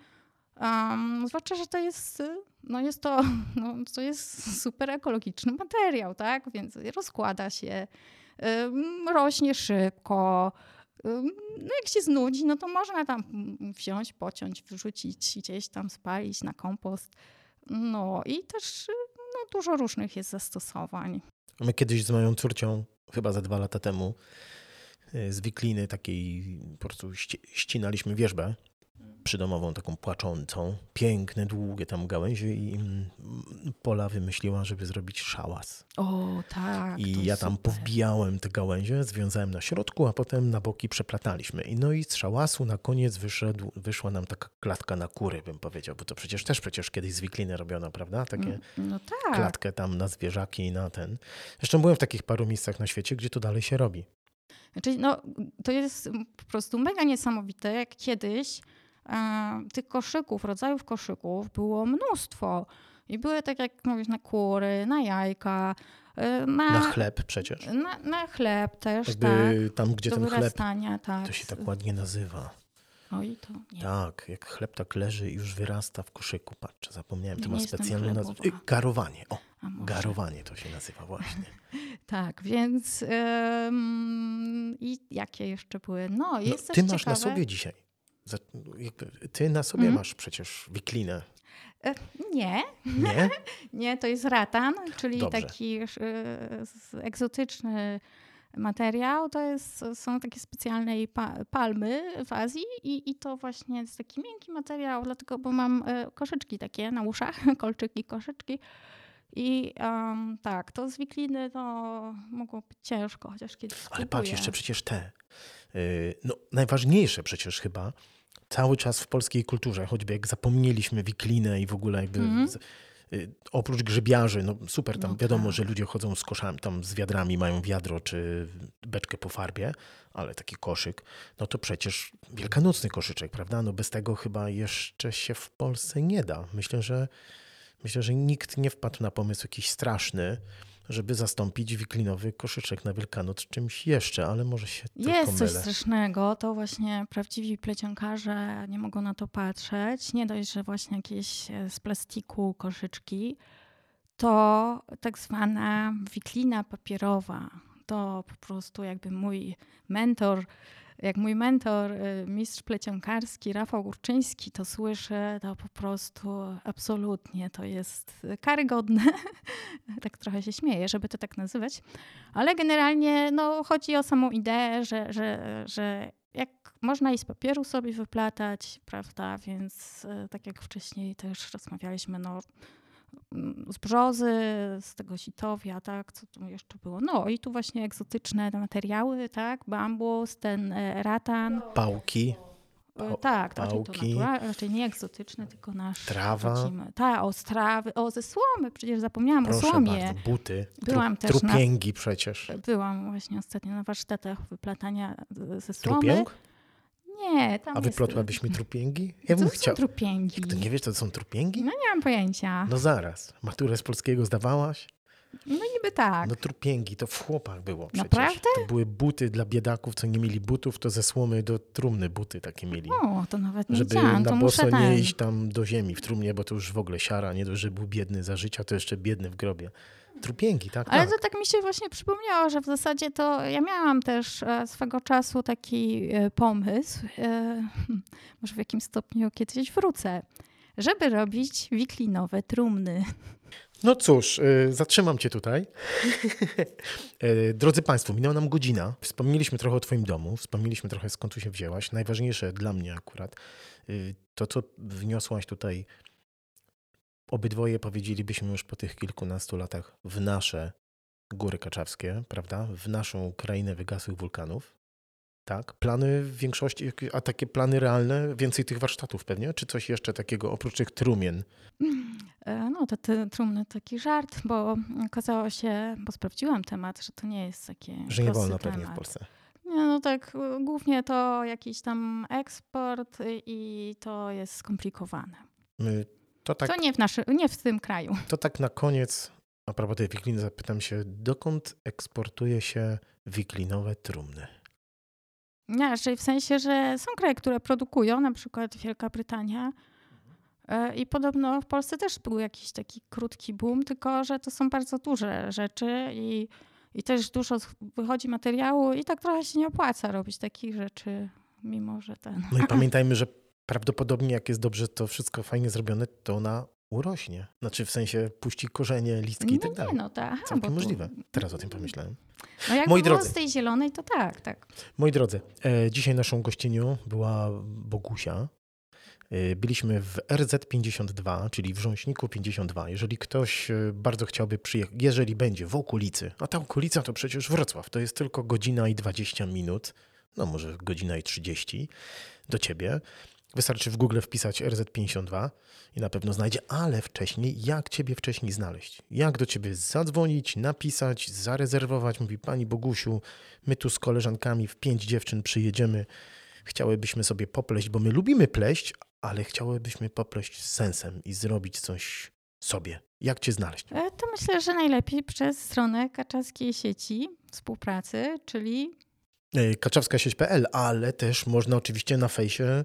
Um, zwłaszcza, że to jest, no jest to, no, to jest super ekologiczny materiał, tak? Więc rozkłada się, um, rośnie szybko. Um, no jak się znudzi, no to można tam wziąć, pociąć, wrzucić, gdzieś tam spalić na kompost. No i też no, dużo różnych jest zastosowań. My kiedyś z moją córcią, chyba za dwa lata temu, z wikliny takiej po prostu ścinaliśmy wierzbę przydomową, taką płaczącą, piękne, długie tam gałęzie i mm, Pola wymyśliła, żeby zrobić szałas. O, tak. I ja tam super. powbijałem te gałęzie, związałem na środku, a potem na boki przeplataliśmy. I no i z szałasu na koniec wyszedł, wyszła nam taka klatka na kury, bym powiedział, bo to przecież też przecież kiedyś z wikliny robiono, prawda? Takie mm, no tak. klatkę tam na zwierzaki i na ten. Zresztą byłem w takich paru miejscach na świecie, gdzie to dalej się robi. Znaczy, no, to jest po prostu mega niesamowite, jak kiedyś tych koszyków, rodzajów koszyków było mnóstwo. I były tak jak mówisz, na kury, na jajka. E, na, na chleb przecież. Na, na chleb też, Jakby tak. Tam, gdzie ten chleb, tak. to się tak ładnie nazywa. Oj, to nie. Tak, jak chleb tak leży i już wyrasta w koszyku. Patrzę, zapomniałem, to ma specjalną nazwę. Y, garowanie, o, garowanie to się nazywa właśnie. tak, więc ym, i jakie jeszcze były? No, no, Ty masz ciekawe. na sobie dzisiaj ty na sobie mm. masz przecież wiklinę. E, nie. Nie? nie, to jest ratan, czyli Dobrze. taki e, egzotyczny materiał. To jest, są takie specjalne palmy w Azji i, i to właśnie jest taki miękki materiał, dlatego, bo mam e, koszyczki takie na uszach, kolczyki, koszyczki. I um, tak, to z wikliny to mogło być ciężko, chociaż kiedyś Ale patrz, jeszcze przecież te, no najważniejsze przecież chyba, cały czas w polskiej kulturze, choćby jak zapomnieliśmy wiklinę i w ogóle jakby... Mm. Y, oprócz grzybiarzy, no super, tam no wiadomo, tak. że ludzie chodzą z koszami, tam z wiadrami, mają wiadro czy beczkę po farbie, ale taki koszyk, no to przecież wielkanocny koszyczek, prawda? No bez tego chyba jeszcze się w Polsce nie da. Myślę, że myślę, że nikt nie wpadł na pomysł jakiś straszny, żeby zastąpić wiklinowy koszyczek na Wielkanoc czymś jeszcze, ale może się Jest coś strasznego, to właśnie prawdziwi plecionkarze nie mogą na to patrzeć. Nie dość, że właśnie jakieś e, z plastiku koszyczki, to tak zwana wiklina papierowa. To po prostu jakby mój mentor jak mój mentor, y, mistrz plecionkarski Rafał Górczyński to słyszy, to po prostu absolutnie to jest karygodne. tak trochę się śmieję, żeby to tak nazywać. Ale generalnie no, chodzi o samą ideę, że, że, że jak można i z papieru sobie wyplatać, prawda? Więc y, tak jak wcześniej też rozmawialiśmy, no z brzozy, z tego sitowia, tak, co tu jeszcze było. No i tu właśnie egzotyczne materiały, tak, bambus, ten e, ratan. Pałki. Pa tak, pałki. to raczej nie egzotyczne, tylko nasz. Trawa. Tak, o strawy, o ze słomy, przecież zapomniałam Proszę o słomie. Bardzo, buty, Byłam tru, też trupięgi na, przecież. Byłam właśnie ostatnio na warsztatach wyplatania ze słomy. Trupięg? Nie, tam A wyplotłabyś mi trupięgi? Ja bym Co chciał. są trupięgi? To nie wiesz, co to są trupięgi? No nie mam pojęcia. No zaraz. Maturę z polskiego zdawałaś? No niby tak. No trupięgi, to w chłopach było przecież. Naprawdę? To były buty dla biedaków, co nie mieli butów, to ze słomy do trumny buty takie mieli. O, to nawet nie Żeby wiedziałam. na boso nie iść tam do ziemi w trumnie, bo to już w ogóle siara, nie dość, że był biedny za życia, to jeszcze biedny w grobie. Trupięgi, tak. Ale tak. to tak mi się właśnie przypomniało, że w zasadzie to ja miałam też e, swego czasu taki e, pomysł, e, może w jakimś stopniu kiedyś wrócę, żeby robić wiklinowe trumny. No cóż, zatrzymam cię tutaj. Drodzy Państwo, minęła nam godzina. Wspomnieliśmy trochę o Twoim domu, wspomnieliśmy trochę skąd tu się wzięłaś. Najważniejsze dla mnie akurat to, co wniosłaś tutaj, obydwoje powiedzielibyśmy już po tych kilkunastu latach w nasze góry kaczawskie, prawda? W naszą krainę wygasłych wulkanów. Tak, plany w większości, a takie plany realne, więcej tych warsztatów pewnie, czy coś jeszcze takiego oprócz tych trumien? E, No, te, te trumny taki żart, bo okazało się, bo sprawdziłam temat, że to nie jest takie. Że nie wolno pewnie w temat. Polsce. Nie, no tak, głównie to jakiś tam eksport i to jest skomplikowane. My, to, tak, To nie w, naszy, nie w tym kraju. to tak na koniec, a propos tej wikliny, zapytam się, dokąd eksportuje się wiklinowe trumny? Raczej w sensie, że są kraje, które produkują, na przykład Wielka Brytania. E, I podobno w Polsce też był jakiś taki krótki boom, tylko że to są bardzo duże rzeczy i, i też dużo wychodzi materiału i tak trochę się nie opłaca robić takich rzeczy, mimo że ten. No i pamiętajmy, że prawdopodobnie jak jest dobrze to wszystko fajnie zrobione, to ona urośnie. Znaczy w sensie puści korzenie, listki i tak nie, dalej. no tak. Całkiem bo tu- możliwe. Teraz o tym pomyślałem. No jak Moi drodzy. z tej zielonej, to tak, tak. Moi drodzy, e, dzisiaj naszą gościnią była Bogusia. E, Byliśmy w RZ52, czyli w Rząśniku 52. Jeżeli ktoś e, bardzo chciałby przyjechać, jeżeli będzie w okolicy, a ta okolica to przecież Wrocław, to jest tylko godzina i 20 minut, no może godzina i 30 do ciebie. Wystarczy w Google wpisać RZ52 i na pewno znajdzie, ale wcześniej, jak ciebie wcześniej znaleźć? Jak do ciebie zadzwonić, napisać, zarezerwować? Mówi pani Bogusiu, my tu z koleżankami w pięć dziewczyn przyjedziemy. Chciałybyśmy sobie popleść, bo my lubimy pleść, ale chciałybyśmy popleść z sensem i zrobić coś sobie. Jak cię znaleźć? E, To myślę, że najlepiej przez stronę kaczawskiej sieci współpracy, czyli E, Kaczawska sieć.pl, ale też można oczywiście na fejsie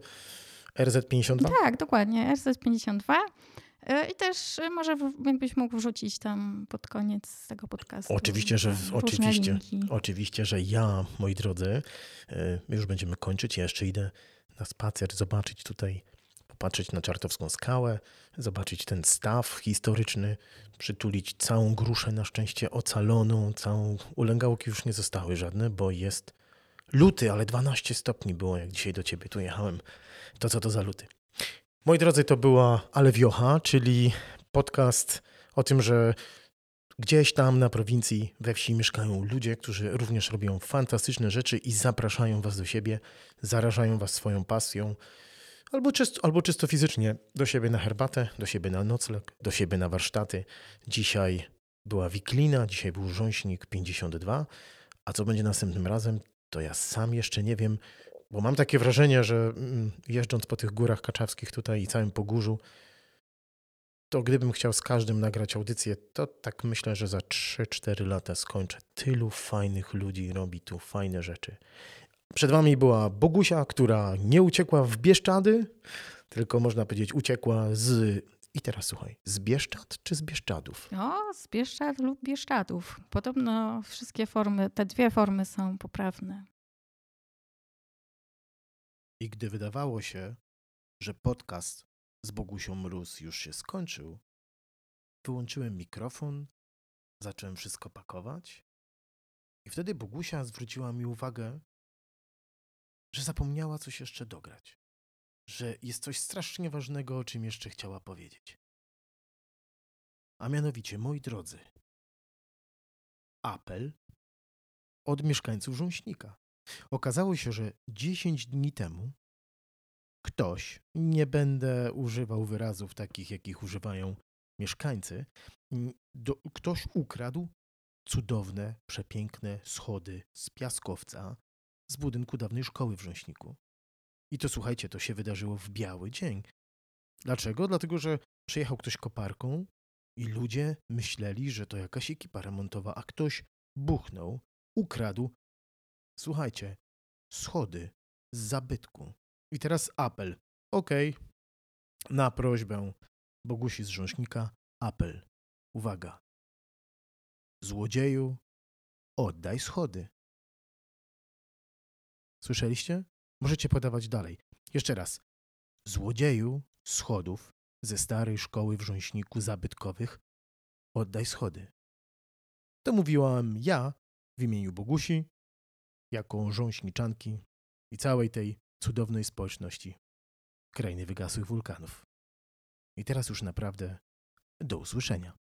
RZ52. Tak, dokładnie, RZ52. E, I też e, może jakbyś mógł wrzucić tam pod koniec tego podcastu. Oczywiście, że- oczywiście. linki. Oczywiście, że ja, moi drodzy, my już będziemy kończyć. Ja jeszcze idę na spacer, zobaczyć tutaj, popatrzeć na Czartowską skałę, zobaczyć ten staw historyczny, przytulić całą gruszę na szczęście ocaloną, całą ulęgałki już nie zostały żadne, bo jest luty, ale 12 stopni było, jak dzisiaj do ciebie tu jechałem. To co to za luty? Moi drodzy, to była Ale Wiocha, czyli podcast o tym, że Gdzieś tam na prowincji, we wsi mieszkają ludzie, którzy również robią fantastyczne rzeczy i zapraszają was do siebie, zarażają was swoją pasją, albo czysto, albo czysto fizycznie, do siebie na herbatę, do siebie na nocleg, do siebie na warsztaty. Dzisiaj była Wiklina, dzisiaj był Rząśnik 52, a co będzie następnym razem, to ja sam jeszcze nie wiem, bo mam takie wrażenie, że mm, jeżdżąc po tych górach kaczawskich tutaj i całym Pogórzu, to gdybym chciał z każdym nagrać audycję, to tak myślę, że za 3-4 lata skończę. Tylu fajnych ludzi robi tu fajne rzeczy. Przed wami była Bogusia, która nie uciekła w Bieszczady, tylko można powiedzieć uciekła z... I teraz słuchaj, z Bieszczad czy z Bieszczadów? O, z Bieszczad lub Bieszczadów. Podobno wszystkie formy, te dwie formy są poprawne. I gdy wydawało się, że podcast z Bogusią Mróz już się skończył, wyłączyłem mikrofon, zacząłem wszystko pakować i wtedy Bogusia zwróciła mi uwagę, że zapomniała coś jeszcze dograć, że jest coś strasznie ważnego, o czym jeszcze chciała powiedzieć. A mianowicie, moi drodzy, apel od mieszkańców Rząśnika. Okazało się, że 10 dni temu ktoś, nie będę używał wyrazów takich, jakich używają mieszkańcy, do, ktoś ukradł cudowne, przepiękne schody z piaskowca z budynku dawnej szkoły w Rząśniku. I to słuchajcie, to się wydarzyło w biały dzień. Dlaczego? Dlatego, że przyjechał ktoś koparką i ludzie myśleli, że to jakaś ekipa remontowa, a ktoś buchnął, ukradł Słuchajcie, schody z zabytku. I teraz apel. Okej, na prośbę Bogusi z Rzążnika, apel. Uwaga. Złodzieju, oddaj schody. Słyszeliście? Możecie podawać dalej. Jeszcze raz. Złodzieju schodów ze starej szkoły w Rząśniku zabytkowych, oddaj schody. To mówiłam ja w imieniu Bogusi, jako rząśniczanki i całej tej cudownej społeczności krainy wygasłych wulkanów. I teraz już naprawdę do usłyszenia.